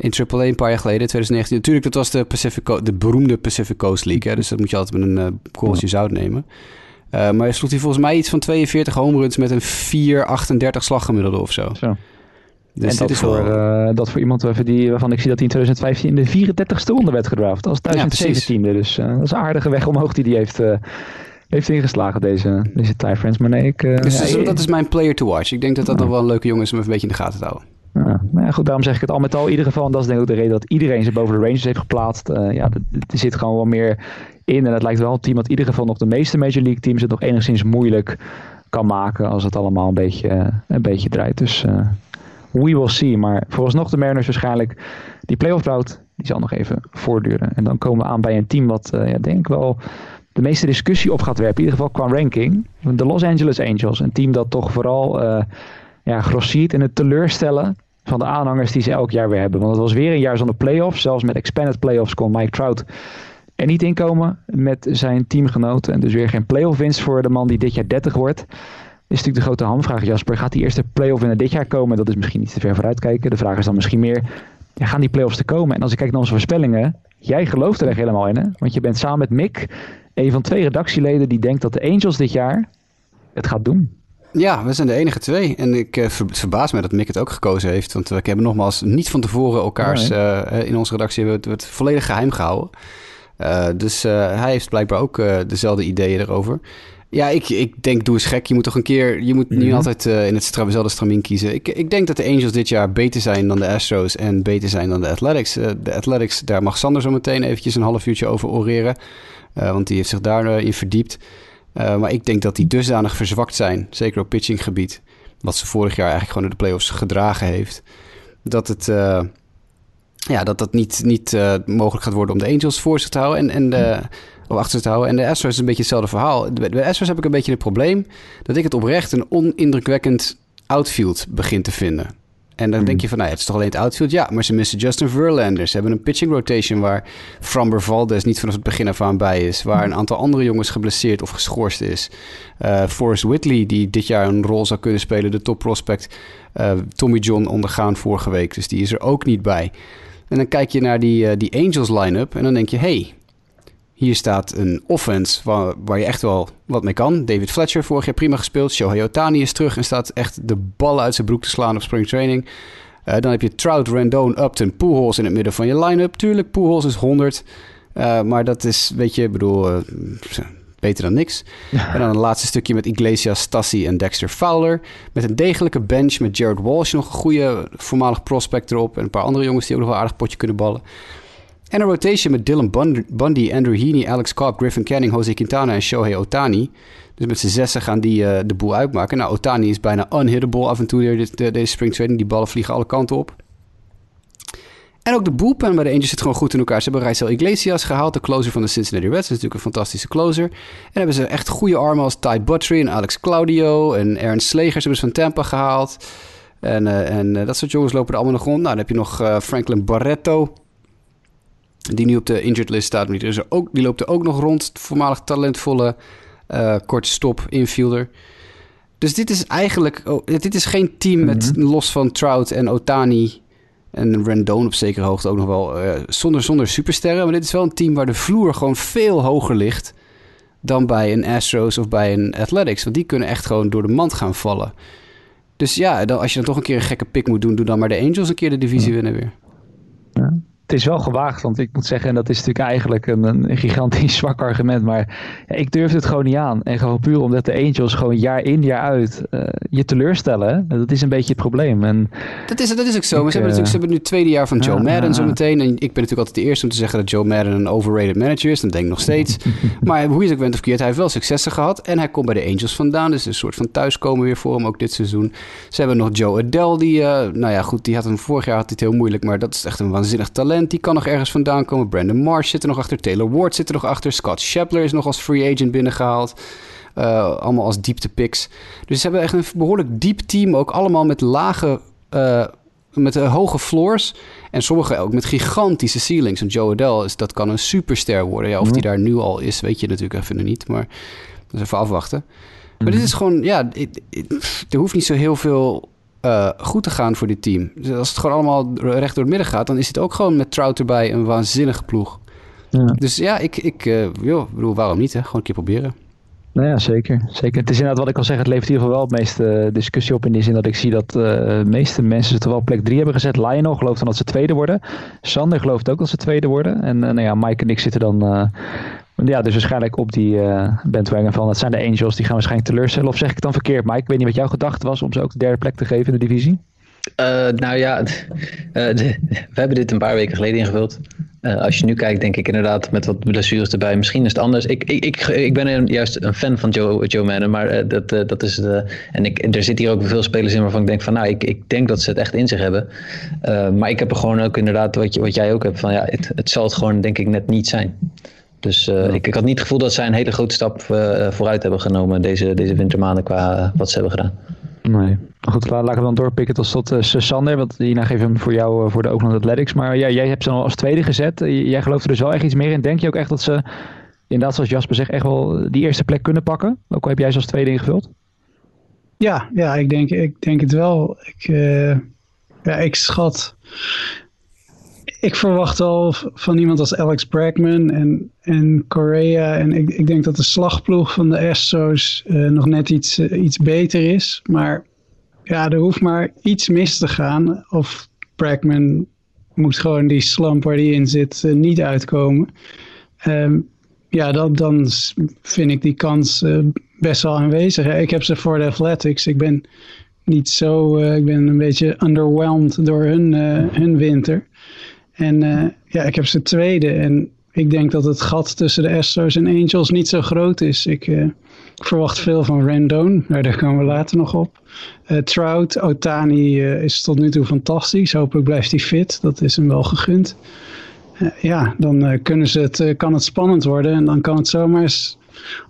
in AAA een paar jaar geleden, 2019. Natuurlijk, dat was de, Pacific de beroemde Pacific Coast League. Hè, dus dat moet je altijd met een uh, korreltje zout nemen. Uh, maar hij sloeg hij volgens mij iets van 42 home runs met een 4,38 slaggemiddelde of zo. zo. Dus en dat, is voor, uh, dat voor iemand die, waarvan ik zie dat hij in 2015 in de 34ste ronde werd gedraft. Als 1017e. Ja, dus uh, dat is een aardige weg omhoog die hij heeft, heeft ingeslagen, deze, deze Ty Friends. Maar nee, ik... dus dat is mijn player to watch. Ik denk dat dat nog wel een leuke jongen is om even een beetje in de gaten te houden. Goed, daarom zeg ik het al met al in ieder geval. En dat is denk ik ook de reden dat iedereen ze boven de Rangers heeft geplaatst. Uh, ja, er zit gewoon wel meer in. En het lijkt wel een team dat in ieder geval nog de meeste Major League teams het nog enigszins moeilijk kan maken. Als het allemaal een beetje, uh, een beetje draait. Dus uh, we will see. Maar vooralsnog de Mariners waarschijnlijk. Die playoff drought, die zal nog even voortduren. En dan komen we aan bij een team wat ja, denk ik wel de meeste discussie op gaat werpen. In ieder geval qua ranking. De Los Angeles Angels. Een team dat toch vooral ja, grossiert in het teleurstellen van de aanhangers die ze elk jaar weer hebben. Want het was weer een jaar zonder playoffs. Zelfs met expanded playoffs kon Mike Trout er niet inkomen met zijn teamgenoten. En dus weer geen playoff winst voor de man die dit jaar 30 wordt. Is natuurlijk de grote hamvraag, Jasper. Gaat die eerste playoff winnaar dit jaar komen? Dat is misschien niet te ver vooruitkijken. De vraag is dan misschien meer, gaan die playoffs te komen? En als ik kijk naar onze voorspellingen, jij gelooft er echt helemaal in. Hè? Want je bent samen met Mick een van twee redactieleden die denkt dat de Angels dit jaar het gaat doen. Ja, we zijn de enige twee. En ik uh, verbaas me dat Mick het ook gekozen heeft. Want we hebben nogmaals niet van tevoren elkaars... Uh, in onze redactie hebben we het, volledig geheim gehouden. Uh, dus hij heeft blijkbaar ook dezelfde ideeën erover. Ja, ik, ik denk, doe eens gek. Je moet toch een keer... Je moet mm -hmm. niet altijd in het dezelfde stramien kiezen. Ik, ik denk dat de Angels dit jaar beter zijn dan de Astros... en beter zijn dan de Athletics. de Athletics, daar mag Sander zo meteen eventjes een half uurtje over oreren. want die heeft zich daarin verdiept. Uh, maar ik denk dat die dusdanig verzwakt zijn, zeker op pitchinggebied, wat ze vorig jaar eigenlijk gewoon in de playoffs gedragen heeft, dat het uh, ja, dat dat niet, niet uh, mogelijk gaat worden om de Angels voor zich te houden en, en de, of achter zich te houden. En de Astros is een beetje hetzelfde verhaal. Bij de Astros heb ik een beetje het probleem dat ik het oprecht een onindrukwekkend outfield begin te vinden. En dan denk hmm. je van, nou ja, het is toch alleen het outfield? Ja, maar ze missen Justin Verlander. Ze hebben een pitching rotation waar Framber Valdez niet vanaf het begin af aan bij is. Waar een aantal andere jongens geblesseerd of geschorst is. Uh, Forrest Whitley, die dit jaar een rol zou kunnen spelen, de top prospect. Uh, Tommy John ondergaan vorige week, dus die is er ook niet bij. En dan kijk je naar die, die Angels line-up en dan denk je... hey, hier staat een offense waar, waar je echt wel wat mee kan. David Fletcher vorig jaar prima gespeeld. Shohei Otani is terug en staat echt de ballen uit zijn broek te slaan op spring training. Uh, dan heb je Trout, Rendon, Upton, Pujols in het midden van je line-up. Tuurlijk, Pujols is 100. Uh, maar dat is, weet je, ik bedoel, uh, beter dan niks. Ja. En dan een laatste stukje met Iglesias, Stassi en Dexter Fowler. Met een degelijke bench met Jared Walsh, nog een goede voormalig prospect erop. En een paar andere jongens die ook nog wel aardig potje kunnen ballen. En een rotation met Dylan Bundy, Andrew Heaney, Alex Cobb, Griffin Canning, Jose Quintana en Shohei Otani. Dus met z'n zessen gaan die uh, de boel uitmaken. Nou, Otani is bijna unhittable af en toe deze, deze spring training. Die ballen vliegen alle kanten op. En ook de bullpen bij de Angels zit gewoon goed in elkaar. Ze hebben Raizel Iglesias gehaald, de closer van de Cincinnati Reds. Dat is natuurlijk een fantastische closer. En hebben ze echt goede armen als Ty Buttrey en Alex Claudio en Aaron Slegers hebben ze van Tampa gehaald. En, uh, en uh, dat soort jongens lopen er allemaal nog rond. Nou, dan heb je nog Franklin Barreto, die nu op de injured list staat. Die, is er ook, die loopt er ook nog rond. Voormalig talentvolle uh, korte stop infielder. Dus dit is eigenlijk... Oh, dit is geen team met Mhm. los van Trout en Otani... en Rendon op zekere hoogte ook nog wel... eh, zonder, zonder supersterren. Maar dit is wel een team waar de vloer gewoon veel hoger ligt... dan bij een Astros of bij een Athletics. Want die kunnen echt gewoon door de mand gaan vallen. Dus ja, dan, als je dan toch een keer een gekke pick moet doen... doe dan maar de Angels een keer de divisie winnen weer. Het is wel gewaagd, want ik moet zeggen, en dat is natuurlijk eigenlijk een, een gigantisch zwak argument, maar ja, ik durf het gewoon niet aan. En gewoon puur omdat de Angels gewoon jaar in, jaar uit uh, je teleurstellen. Dat is een beetje het probleem. En dat, is, dat is ook zo. Ik, ze, hebben uh, ze hebben nu het tweede jaar van Joe uh, Madden zo meteen. En ik ben natuurlijk altijd de eerste om te zeggen dat Joe Madden een overrated manager is. Dat denk ik nog steeds. maar hoe je het ook bent of keert, hij heeft wel successen gehad. En hij komt bij de Angels vandaan. Dus een soort van thuiskomen weer voor hem ook dit seizoen. Ze hebben nog Joe Adele, die, uh, nou ja goed, die had hem vorig jaar had hij het heel moeilijk. Maar dat is echt een waanzinnig talent. Die kan nog ergens vandaan komen. Brandon Marsh zit er nog achter. Taylor Ward zit er nog achter. Scott Scheffler is nog als free agent binnengehaald. Uh, allemaal als dieptepics. Dus ze hebben echt een behoorlijk diep team. Ook allemaal met lage... Uh, met uh, hoge floors. En sommige ook met gigantische ceilings. Want Joe Adele, is, dat kan een superster worden. Ja, of die daar nu al is, weet je natuurlijk even niet. Maar dat is even afwachten. Maar mm-hmm. dit is gewoon... Ja, er hoeft niet zo heel veel... Uh, goed te gaan voor dit team. Dus als het gewoon allemaal recht door het midden gaat, dan is het ook gewoon met Trout erbij een waanzinnige ploeg. Ja. Dus ja, ik, ik uh, joh, bedoel, waarom niet? Hè? Gewoon een keer proberen. Nou ja, zeker, zeker. Het is inderdaad wat ik al zeg, het levert in ieder geval wel het meeste discussie op in die zin dat ik zie dat uh, de meeste mensen het wel op plek 3 hebben gezet. Lionel gelooft dan dat ze tweede worden. Sander gelooft ook dat ze tweede worden. En nou ja, Mike en ik zitten dan ja, dus waarschijnlijk op die uh, van, dat zijn de Angels, die gaan waarschijnlijk teleurstellen. Of zeg ik het dan verkeerd, Mike? Ik weet niet wat jouw gedachte was om ze ook de derde plek te geven in de divisie. Uh, nou ja, de, we hebben dit een paar weken geleden ingevuld. Als je nu kijkt, denk ik inderdaad met wat blessures erbij. Misschien is het anders. Ik, ik, ik, ik ben juist een fan van Joe, Joe Madden. Maar dat, dat is de. En ik, er zitten hier ook veel spelers in waarvan ik denk van nou, ik, ik denk dat ze het echt in zich hebben. maar ik heb er gewoon ook inderdaad, wat, je, wat jij ook hebt, van ja, het, het zal het gewoon denk ik net niet zijn. Dus uh, ja. ik, ik, had niet het gevoel dat zij een hele grote stap uh, vooruit hebben genomen deze, deze wintermaanden qua uh, wat ze hebben gedaan. Nee. Goed, laten we dan doorpikken tot slot uh, Sander. Want hierna geef hem voor jou voor de Oakland Athletics. Maar ja, jij hebt ze al als tweede gezet. jij gelooft er dus wel echt iets meer in. Denk je ook echt dat ze, inderdaad zoals Jasper zegt, echt wel die eerste plek kunnen pakken? Ook al heb jij ze als tweede ingevuld? Ja, ja ik, denk, ik denk het wel. Ik, ja, ik schat ik verwacht al van iemand als Alex Bregman en, en Correa. En ik, ik denk dat de slagploeg van de Astros uh, nog net iets, uh, iets beter is. Maar ja, er hoeft maar iets mis te gaan. Of Bregman moet gewoon die slump waar hij in zit uh, niet uitkomen. Um, ja, dan vind ik die kans best wel aanwezig. Ik heb ze voor de Athletics. Ik ben niet zo... ik ben een beetje underwhelmed door hun, hun winter. En uh, ja, ik heb ze tweede. En ik denk dat het gat tussen de Astros en Angels niet zo groot is. Ik, ik verwacht veel van Rendon. Nou, daar komen we later nog op. Uh, Trout, Otani is tot nu toe fantastisch. Hopelijk blijft hij fit. Dat is hem wel gegund. ja, dan kunnen ze het, kan het spannend worden. En dan kan het zomaar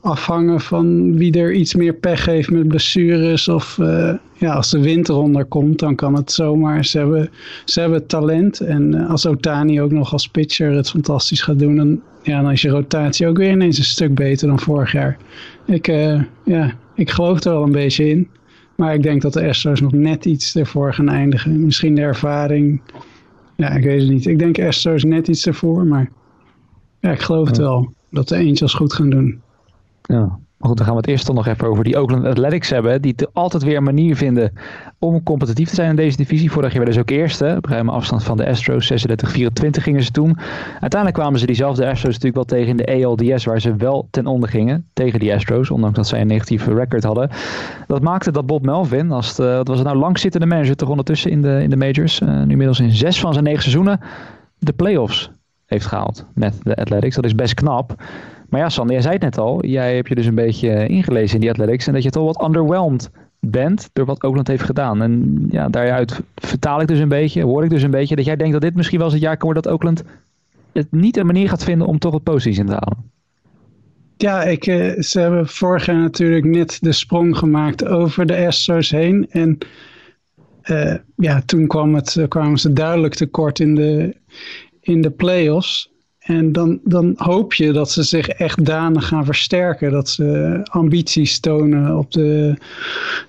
afhangen van wie er iets meer pech heeft met blessures. Of uh, ja, als de winter onderkomt, dan kan het zomaar. Ze hebben, ze hebben talent. En uh, als Otani ook nog als pitcher het fantastisch gaat doen, dan, ja, dan is je rotatie ook weer ineens een stuk beter dan vorig jaar. Ik, uh, ja, ik geloof er wel een beetje in. Maar ik denk dat de Astros nog net iets ervoor gaan eindigen. Misschien de ervaring. ja, ik weet het niet. Ik denk Astros net iets ervoor, maar ja, ik geloof het wel dat de Angels goed gaan doen. Ja. Goed, dan gaan we het eerst dan nog even over die Oakland Athletics hebben. Die altijd weer een manier vinden om competitief te zijn in deze divisie. Vorig jaar werden ze ook eerste. Op ruime afstand van de Astros. 36-24 gingen ze toen. Uiteindelijk kwamen ze diezelfde Astros natuurlijk wel tegen in de ALDS. Waar ze wel ten onder gingen. Tegen die Astros. Ondanks dat zij een negatieve record hadden. Dat maakte dat Bob Melvin. Als het, uh, wat was het nou langzittende manager toch ondertussen in de, in de majors. Uh, nu inmiddels in zes van zijn negen seizoenen. De playoffs heeft gehaald met de Athletics. Dat is best knap. Maar ja, Sander, jij zei het net al. Jij hebt je dus een beetje ingelezen in die athletics. En dat je toch wat underwhelmed bent door wat Oakland heeft gedaan. En ja, daaruit vertaal ik dus een beetje, hoor ik dus een beetje, dat jij denkt dat dit misschien wel eens het jaar kan worden dat Oakland het niet een manier gaat vinden om toch wat positiefs in te halen. Ja, ik, eh, ze hebben vorig jaar natuurlijk net de sprong gemaakt over de Astros heen. En uh, ja, toen kwam het, kwamen ze duidelijk tekort in de, in de playoffs. En dan, dan hoop je dat ze zich echt danig gaan versterken. Dat ze ambities tonen op de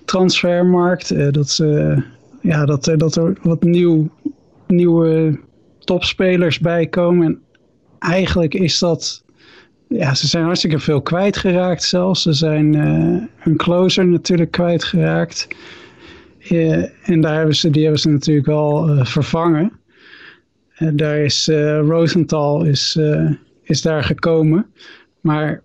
transfermarkt. Eh, dat, ze, ja, dat, dat er wat nieuw, nieuwe topspelers bij komen. En eigenlijk is dat... Ja, ze zijn hartstikke veel kwijtgeraakt zelfs. Ze zijn uh, hun closer natuurlijk kwijtgeraakt. Uh, en daar hebben ze, die hebben ze natuurlijk wel vervangen. En daar is uh, Rosenthal is, uh, is daar gekomen. Maar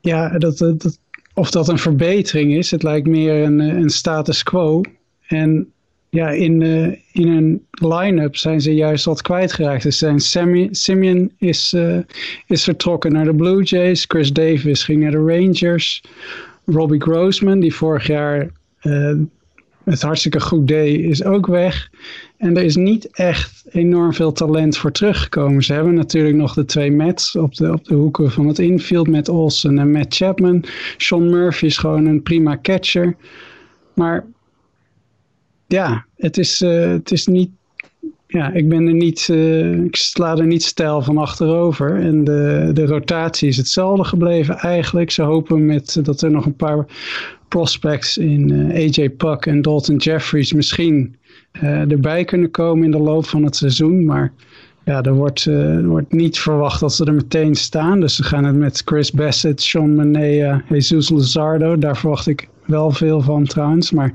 ja, dat, dat, of dat een verbetering is, het lijkt meer een, een status quo. En ja, in, uh, in een line-up zijn ze juist wat kwijtgeraakt. Dus zijn Simeon is, is vertrokken naar de Blue Jays. Chris Davis ging naar de Rangers. Robbie Grossman, die vorig jaar het hartstikke goed deed, is ook weg. En er is niet echt enorm veel talent voor teruggekomen. Ze hebben natuurlijk nog de twee Mets op de, op de hoeken van het infield. Met Olsen en Matt Chapman. Sean Murphy is gewoon een prima catcher. Maar ja, het is, uh, het is niet... Ja, ik ben er niet... Uh, ik sla er niet stijl van achterover. En de, de rotatie is hetzelfde gebleven eigenlijk. Ze hopen met dat er nog een paar prospects in AJ Puck en Dalton Jeffries misschien erbij kunnen komen in de loop van het seizoen. Maar ja, er wordt, er wordt niet verwacht dat ze er meteen staan. Dus ze gaan het met Chris Bassett, Sean Manea, Jesus Luzardo. Daar verwacht ik wel veel van trouwens. Maar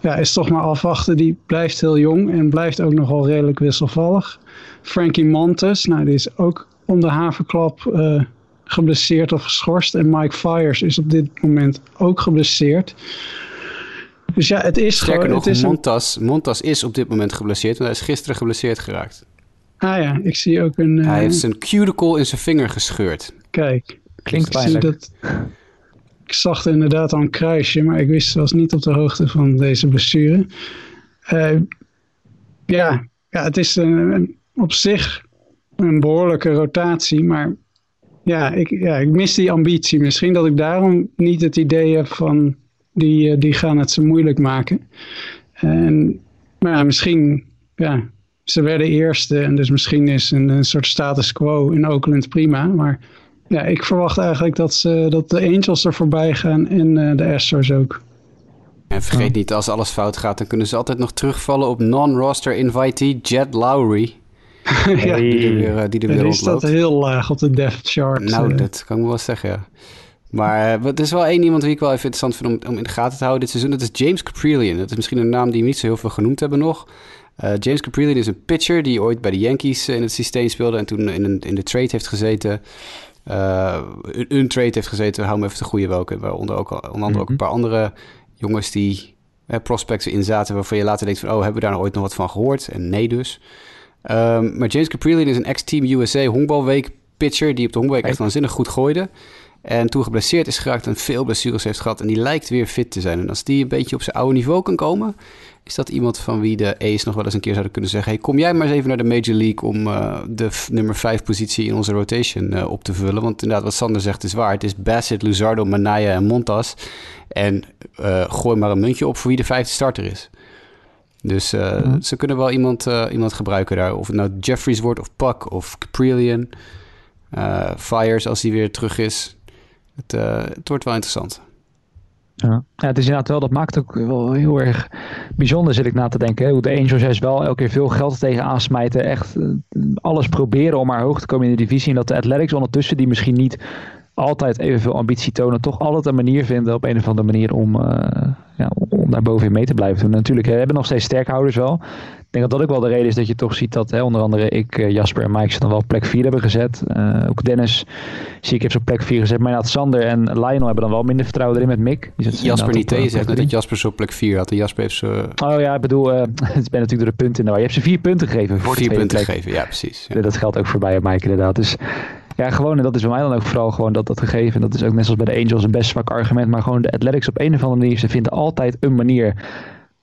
ja, is toch maar afwachten. Die blijft heel jong en blijft ook nogal redelijk wisselvallig. Frankie Montes, nou die is ook om de havenklap uh, geblesseerd of geschorst. En Mike Fires is op dit moment ook geblesseerd. Dus ja, het is Sterker gewoon... nog, het is Montas, een... Montas is op dit moment geblesseerd. Want hij is gisteren geblesseerd geraakt. Ah ja, ik zie ook een... Uh... Hij heeft zijn cuticle in zijn vinger gescheurd. Kijk. Klinkt pijnlijk. Dat... Ik zag er inderdaad al een kruisje, maar ik wist was niet op de hoogte van deze blessure. Uh, ja, ja, het is een, een, op zich een behoorlijke rotatie, maar ja ik, ja, ik mis die ambitie. Misschien dat ik daarom niet het idee heb van die, die gaan het zo moeilijk maken. En, maar ja, misschien, ja, ze werden eerste en dus misschien is een, een soort status quo in Oakland prima. Maar ja, ik verwacht eigenlijk dat, ze, dat de Angels er voorbij gaan en uh, de Astros ook. En vergeet niet, als alles fout gaat, dan kunnen ze altijd nog terugvallen op non-roster invitee Jet Lowry. ja, die er weer, uh, die er weer is dat heel laag op de depth chart. Nou, uh. dat kan ik wel zeggen, ja. Maar er is wel één iemand die ik wel even interessant vind om, om in de gaten te houden dit seizoen. Dat is James Caprillion. Dat is misschien een naam die we niet zo heel veel genoemd hebben nog. Uh, James Caprillion is een pitcher die ooit bij de Yankees in het systeem speelde en toen in, een, in de trade heeft gezeten. Uh, een, een, trade heeft gezeten, hou me even de goede welke. Waaronder ook, onder andere ook een paar andere jongens die eh, prospects in zaten waarvan je later denkt van... oh, hebben we daar nou ooit nog wat van gehoord? En nee dus. Um, maar James Caprillion is een ex-Team USA honkbalweek pitcher... die op de honkbalweek echt waanzinnig goed gooide. En toen geblesseerd is geraakt en veel blessures heeft gehad. En die lijkt weer fit te zijn. En als die een beetje op zijn oude niveau kan komen... is dat iemand van wie de A's nog wel eens een keer zouden kunnen zeggen... hey, kom jij maar eens even naar de Major League... om uh, de nummer 5 positie in onze rotation uh, op te vullen. Want inderdaad, wat Sander zegt is waar. Het is Bassett, Luzardo, Manaya en Montas. En uh, gooi maar een muntje op voor wie de vijfde starter is. Dus mm-hmm. ze kunnen wel iemand, iemand gebruiken daar. Of het nou Jeffries wordt of Puck of Caprillion. Fires als die weer terug is... Het, uh, het, wordt wel interessant. Ja. ja, het is inderdaad wel, dat maakt ook wel heel erg bijzonder, zit ik na te denken. Hoe de Angels juist wel elke keer veel geld tegen aansmijten. Echt eh, alles proberen om maar hoog te komen in de divisie. En dat de Athletics ondertussen, die misschien niet altijd evenveel ambitie tonen, toch altijd een manier vinden op een of andere manier om, uh, ja, om daar bovenin mee te blijven doen. Natuurlijk, we hebben nog steeds sterkhouders wel. Ik denk dat dat ook wel de reden is dat je toch ziet dat hè, onder andere ik, eh, Jasper en Mike ze dan wel op plek 4 hebben gezet. Uh, ook Dennis zie ik heeft ze op plek 4 gezet. Maar inderdaad, Sander en Lionel hebben dan wel minder vertrouwen erin met Mick. Jasper niet twee zegt dat Jasper ze op plek 4 had. En Jasper heeft ze... Oh ja, ik bedoel, uh, het ben natuurlijk door de punten in de Je hebt ze vier punten gegeven voor vier punten gegeven, ja precies. Ja. Dat geldt ook voor bij Mike inderdaad. Dus ja, gewoon, en dat is bij mij dan ook vooral gewoon dat, dat gegeven. En dat is ook net zoals bij de Angels een best zwak argument. Maar gewoon de Athletics op een of andere manier, ze vinden altijd een manier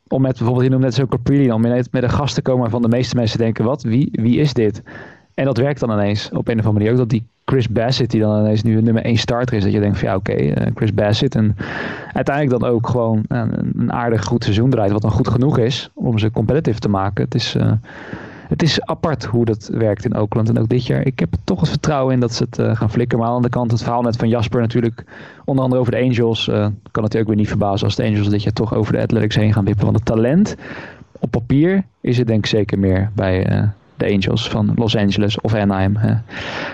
om met bijvoorbeeld, je noemt net zo Caprilli, om met, een gast te komen waarvan de meeste mensen denken, wat, wie, wie is dit? En dat werkt dan ineens op een of andere manier. Ook dat die Chris Bassett, die dan ineens nu nummer 1 starter is, dat je denkt van ja oké, uh, Chris Bassett. En uiteindelijk dan ook gewoon een, een, aardig goed seizoen draait, wat dan goed genoeg is om ze competitive te maken. Het is... Uh, het is apart hoe dat werkt in Oakland. En ook dit jaar, ik heb toch het vertrouwen in dat ze het uh, gaan flikken. Maar aan de kant, het verhaal net van Jasper natuurlijk, onder andere over de Angels, uh, kan het ook weer niet verbazen als de Angels dit jaar toch over de Athletics heen gaan wippen. Want het talent op papier is het denk ik zeker meer bij uh, de Angels van Los Angeles of Anaheim, hoe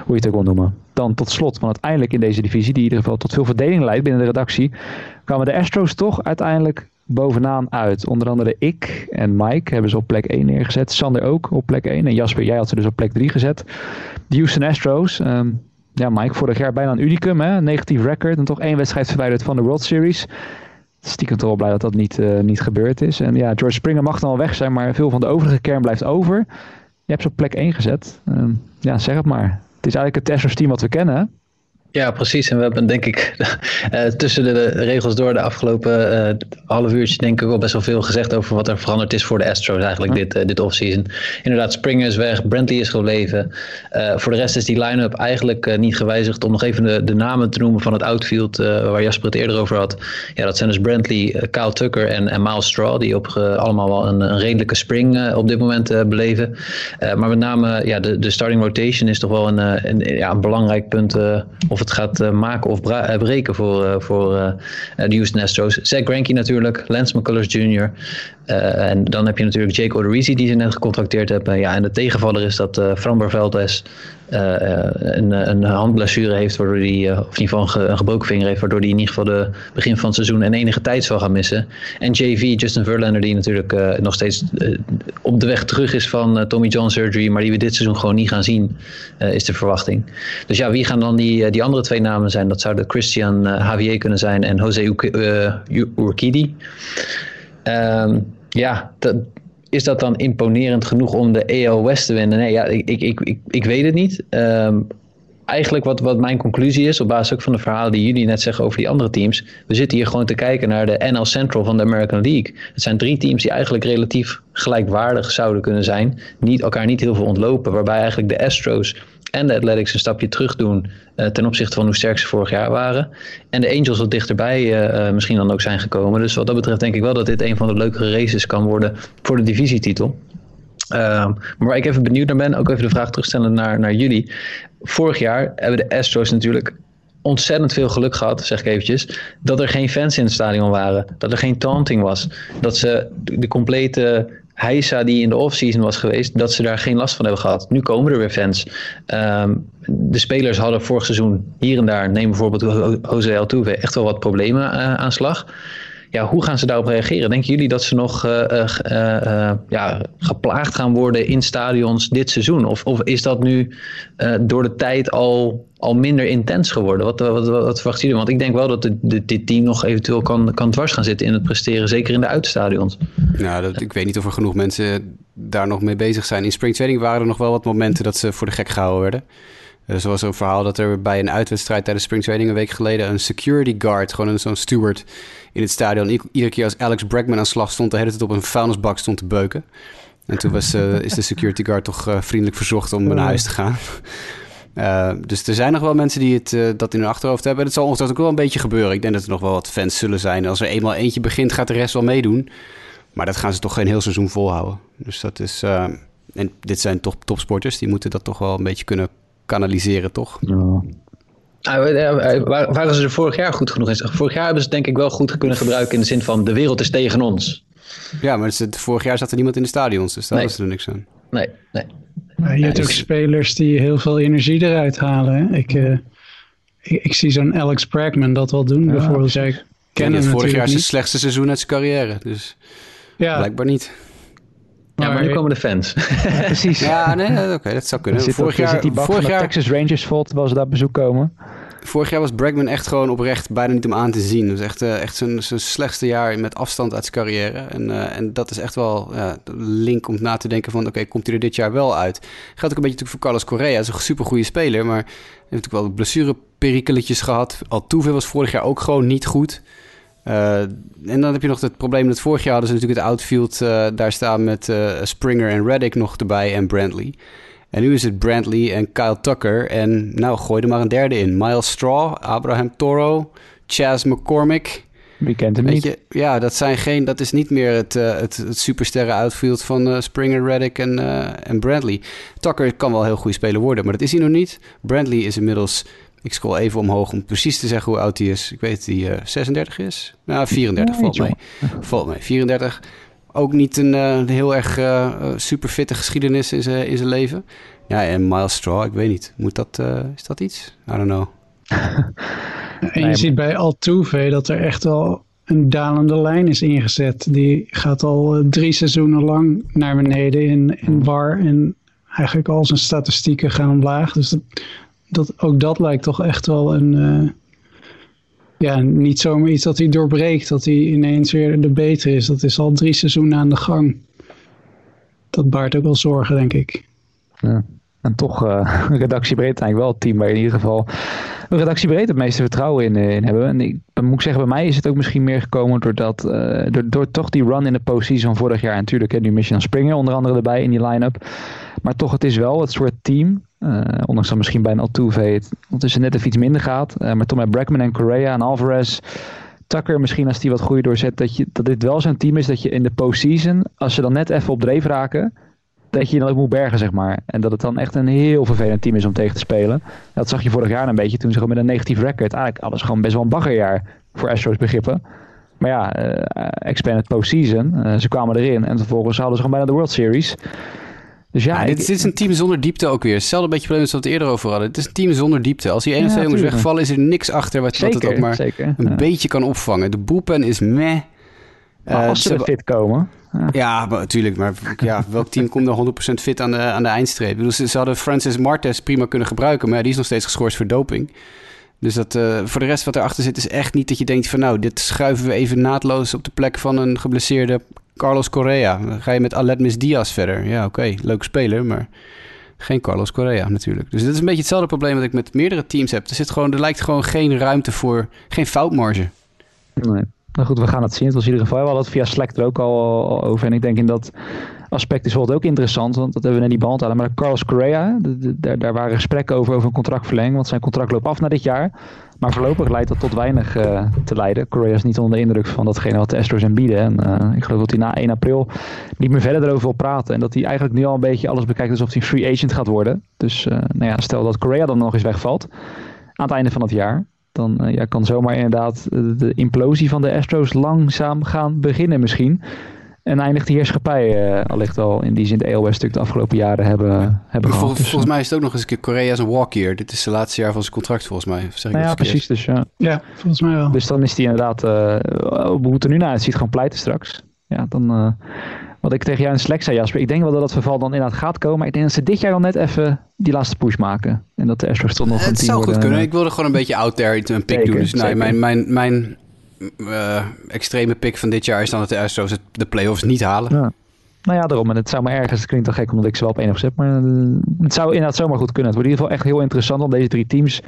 je het ook wil noemen. Dan tot slot, want uiteindelijk in deze divisie, die in ieder geval tot veel verdeling leidt binnen de redactie, kwamen de Astros toch uiteindelijk bovenaan uit. Onder andere ik en Mike hebben ze op plek 1 neergezet. Sander ook op plek 1. En Jasper, jij had ze dus op plek 3 gezet. De Houston Astros. Um, ja, Mike, vorig jaar bijna een unicum. Hè? Negatief record. En toch één wedstrijd verwijderd van de World Series. Stiekem toch wel blij dat dat niet, uh, niet gebeurd is. En ja, George Springer mag dan wel weg zijn. Maar veel van de overige kern blijft over. Je hebt ze op plek 1 gezet. Um, ja, zeg het maar. Het is eigenlijk het Astros team wat we kennen. Ja, precies. En we hebben denk ik uh, tussen de, regels door de afgelopen uh, half uurtje denk ik wel best wel veel gezegd over wat er veranderd is voor de Astros eigenlijk dit, uh, dit offseason. Inderdaad, Springer is weg, Brantley is gebleven. voor de rest is die line-up eigenlijk niet gewijzigd. Om nog even de, de namen te noemen van het outfield waar Jasper het eerder over had. Ja, dat zijn dus Brantley, Kyle Tucker en, en Miles Straw. Die op allemaal wel een, een redelijke spring op dit moment beleven. maar met name ja, de, de starting rotation is toch wel een, een, ja, een belangrijk punt of het gaat uh, maken of breken voor, uh, voor de Houston Astros. Zach Greinke natuurlijk, Lance McCullers Jr. en dan heb je natuurlijk Jake Odorizzi die ze net gecontracteerd hebben. ja, en de tegenvaller is dat uh, Framber Valdez een, een handblessure heeft, waardoor hij, of in ieder geval een, gebroken vinger heeft, waardoor hij in ieder geval de begin van het seizoen en enige tijd zal gaan missen. En JV, Justin Verlander, die natuurlijk nog steeds op de weg terug is van Tommy John surgery, maar die we dit seizoen gewoon niet gaan zien, is de verwachting. Dus ja, wie gaan dan die, die andere twee namen zijn? Dat zouden Christian Javier kunnen zijn en Jose uh, Urquidi. Um, ja, is dat dan imponerend genoeg om de AL West te winnen? Nee, ja, ik, ik, ik, ik weet het niet. Um, eigenlijk wat, wat mijn conclusie is, op basis ook van de verhalen die jullie net zeggen over die andere teams. We zitten hier gewoon te kijken naar de NL Central van de American League. Het zijn drie teams die eigenlijk relatief gelijkwaardig zouden kunnen zijn. Niet, elkaar niet heel veel ontlopen. Waarbij eigenlijk de Astros en de Athletics een stapje terug doen uh, ten opzichte van hoe sterk ze vorig jaar waren. En de Angels wat dichterbij uh, uh, misschien dan ook zijn gekomen. Dus wat dat betreft denk ik wel dat dit een van de leukere races kan worden voor de divisietitel. Um, maar waar ik even benieuwd naar ben, ook even de vraag terugstellen naar, naar jullie. Vorig jaar hebben de Astros natuurlijk ontzettend veel geluk gehad, zeg ik eventjes, dat er geen fans in het stadion waren. Dat er geen taunting was. Dat ze de complete heisa die in de offseason was geweest, dat ze daar geen last van hebben gehad. Nu komen er weer fans. Um, de spelers hadden vorig seizoen hier en daar, neem bijvoorbeeld Jose Altuve, echt wel wat problemen uh, aan slag. Ja, hoe gaan ze daarop reageren? Denken jullie dat ze nog uh, uh, uh, ja, geplaagd gaan worden in stadions dit seizoen? Of, of is dat nu door de tijd al, al minder intens geworden? Wat, wat, wat, wat verwachten jullie? Want ik denk wel dat de, dit team nog eventueel kan, kan dwars gaan zitten in het presteren. Zeker in de uitstadions. Nou, dat, ik weet niet of er genoeg mensen daar nog mee bezig zijn. In springtraining waren er nog wel wat momenten dat ze voor de gek gehouden werden. Uh, zoals een verhaal dat er bij een uitwedstrijd tijdens springtraining een week geleden een security guard, gewoon zo'n steward in het stadion, iedere keer als Alex Bregman aan slag stond, de hele tijd op een vuilnisbak stond te beuken. En toen was, uh, is de security guard toch uh, vriendelijk verzocht om naar huis te gaan. Uh, dus er zijn nog wel mensen die het, dat in hun achterhoofd hebben. Het zal ongetwijfeld ook wel een beetje gebeuren. Ik denk dat er nog wel wat fans zullen zijn. Als er eenmaal eentje begint, gaat de rest wel meedoen. Maar dat gaan ze toch geen heel seizoen volhouden. Dus dat is. En dit zijn toch topsporters. Die moeten dat toch wel een beetje kunnen kanaliseren, toch? Ja. Ah, waren ze er vorig jaar goed genoeg in? Vorig jaar hebben ze het denk ik wel goed kunnen gebruiken in de zin van de wereld is tegen ons. Ja, maar vorig jaar zat er niemand in de stadions, dus daar nee. was er niks aan. Nee, nee. Maar je hebt ook spelers die heel veel energie eruit halen. Hè? Ik, uh, ik, ik, zie zo'n Alex Bregman dat wel doen, ja, bijvoorbeeld. Ken het vorig jaar zijn slechtste seizoen uit zijn carrière, dus ja. blijkbaar niet. Ja, maar nu komen de fans. Ja, precies. Ja, nee, oké, dat zou kunnen. vorig jaar, zit die vorig jaar, Texas Rangers volt, was daar bezoek komen. Vorig jaar was Bregman echt gewoon oprecht bijna niet om aan te zien. Het was echt, uh, echt zijn, zijn slechtste jaar met afstand uit zijn carrière. En, uh, en dat is echt wel uh, link om na te denken van... oké, komt hij er dit jaar wel uit? Geldt ook een beetje natuurlijk voor Carlos Correa. Hij is een super goede speler, maar... hij heeft natuurlijk wel blessureperikelletjes gehad. Altuve was vorig jaar ook gewoon niet goed. Uh, en dan heb je nog het probleem dat vorig jaar hadden ze natuurlijk het outfield uh, daar staan met uh, Springer en Reddick nog erbij en Brantley. En nu is het Brantley en Kyle Tucker. En nou, gooi er maar een derde in. Miles Straw, Abraham Toro, Chas McCormick. Wie kent hem niet? Je, ja, dat, zijn geen, dat is niet meer het, het, het supersterren outfield van Springer, Reddick en, en Brantley. Tucker kan wel heel goede speler worden, maar dat is hij nog niet. Brantley is inmiddels ik scroll even omhoog om precies te zeggen hoe oud hij is. Ik weet dat hij uh, 36 is. Nou, 34 valt mee. Valt mee. 34. Ook niet een, uh, heel erg uh, super fitte geschiedenis in zijn, in zijn leven. Ja, en Miles Straw, ik weet niet. Moet dat, uh, is dat iets? I don't know. en je ziet bij Altuve dat er echt wel een dalende lijn is ingezet. Die gaat al drie seizoenen lang naar beneden in, in war. En eigenlijk al zijn statistieken gaan omlaag. Dus dat, dat, ook dat lijkt toch echt wel een... Uh, ja, niet zomaar iets dat hij doorbreekt. Dat hij ineens weer de beter is. Dat is al drie seizoenen aan de gang. Dat baart ook wel zorgen, denk ik. Ja. En toch uh, redactiebreed eigenlijk wel het team waar in ieder geval redactiebreed het meeste vertrouwen in, in hebben. En ik moet ik zeggen, bij mij is het ook misschien meer gekomen doordat, door, door toch die run in de postseason vorig jaar. En natuurlijk, hè, nu Michigan Springer onder andere erbij in die line-up. Maar toch, het is wel het soort team ondanks dat misschien bij een Altuve het ondertussen net even iets minder gaat. Uh, maar toch met Bregman en Correa en Alvarez. Tucker misschien als die wat goede doorzet. Dat, je, dat dit wel zo'n team is dat je in de postseason. Als ze dan net even op dreef raken. Dat je je dan ook moet bergen zeg maar. En dat het dan echt een heel vervelend team is om tegen te spelen. Dat zag je vorig jaar een beetje. Toen ze gewoon met een negatief record. Eigenlijk alles gewoon best wel een baggerjaar. Voor Astros begrippen. Maar ja, uh, expanded postseason. ze kwamen erin. En vervolgens hadden ze gewoon bijna de World Series. Dus ja, dit, is een team zonder diepte ook weer. Hetzelfde beetje probleem als we het eerder over hadden. Het is een team zonder diepte. Als die ene of twee jongens wegvallen, is er niks achter wat, zeker, wat het ook maar zeker, een beetje kan opvangen. De boelpen is meh. Maar als ze, uh, fit komen. Ja, ja maar, natuurlijk. Maar ja, welk team komt dan 100% fit aan de, aan de eindstreep? Dus ze, hadden Francis Martes prima kunnen gebruiken, maar die is nog steeds geschorst voor doping. Dus dat, uh, voor de rest wat erachter zit, is echt niet dat je denkt van nou, dit schuiven we even naadloos op de plek van een geblesseerde Carlos Correa. Dan ga je met Aletmis Diaz verder. Ja, oké, okay, leuk speler, maar geen Carlos Correa natuurlijk. Dus dit is een beetje hetzelfde probleem dat ik met meerdere teams heb. Er, zit gewoon, er lijkt gewoon geen ruimte voor, geen foutmarge. Nee. Nou goed, we gaan het zien. Het was in ieder geval, we hadden het via Slack er ook al, over. En ik denk in dat aspect is bijvoorbeeld ook interessant, want dat hebben we net niet behandeld. Maar Carlos Correa, daar, daar waren gesprekken over, over een contractverlenging, want zijn contract loopt af na dit jaar. Maar voorlopig leidt dat tot weinig uh, te leiden. Correa is niet onder de indruk van datgene wat de Astros hem bieden. En uh, ik geloof dat hij na 1 april niet meer verder erover wil praten. En dat hij eigenlijk nu al een beetje alles bekijkt alsof hij free agent gaat worden. Dus uh, nou ja, stel dat Correa dan nog eens wegvalt aan het einde van het jaar. Dan ja, kan zomaar inderdaad de implosie van de Astros langzaam gaan beginnen misschien. En eindigt die heerschappij uh, allicht al in die zin de EOS stuk de afgelopen jaren hebben, hebben gehad. Dus, volgens mij is het ook nog eens een keer Korea een walk year. Dit is het laatste jaar van zijn contract volgens mij. Zeg nou ja, precies. Dus, ja. ja, volgens mij wel. Dus dan is hij inderdaad, uh, hoe het er nu naar ziet gewoon pleiten straks. Ja, dan, uh, wat ik tegen jou in Slack zei Jasper, ik denk wel dat dat verval dan inderdaad gaat komen. Maar ik denk dat ze dit jaar al net even die laatste push maken. En dat de Astros toch nog een team Het zou goed kunnen. Ik wilde gewoon een beetje out there een pick doen. Dus nee, mijn, mijn, mijn uh, extreme pick van dit jaar is dan dat de Astros de playoffs niet halen. Ja. Nou ja, daarom. En het zou me ergens, het klinkt wel gek omdat ik ze wel op één opzet, maar eh, het zou inderdaad zomaar goed kunnen. Het wordt in ieder geval echt heel interessant om deze drie teams.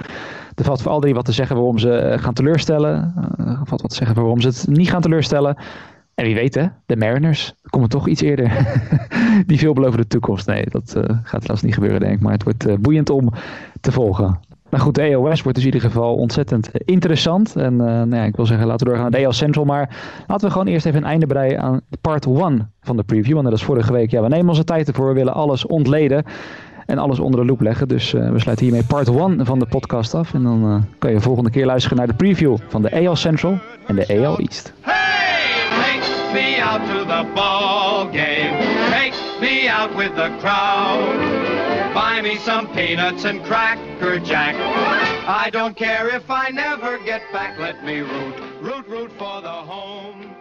Er valt voor al drie wat te zeggen waarom ze eh, gaan teleurstellen. Er valt wat te zeggen waarom ze het niet gaan teleurstellen. En wie weet hè, de Mariners komen toch iets eerder. Die veelbelovende toekomst. Nee, dat gaat helaas niet gebeuren denk ik. Maar het wordt boeiend om te volgen. Maar goed, de EOS wordt dus in ieder geval ontzettend interessant. En uh, nou ja, ik wil zeggen, laten we doorgaan naar de EOS Central. Maar laten we gewoon eerst even een einde breien aan part 1 van de preview. Want dat is vorige week. Ja, we nemen onze tijd ervoor. We willen alles ontleden. en alles onder de loep leggen. Dus we sluiten hiermee part 1 van de podcast af. En dan kan je volgende keer luisteren naar de preview van de AL Central en de AL East. Hey, me out to the ball game. Me out with the crowd. Buy me some peanuts and cracker jack. I don't care if I never get back. Let me root, root, root for the home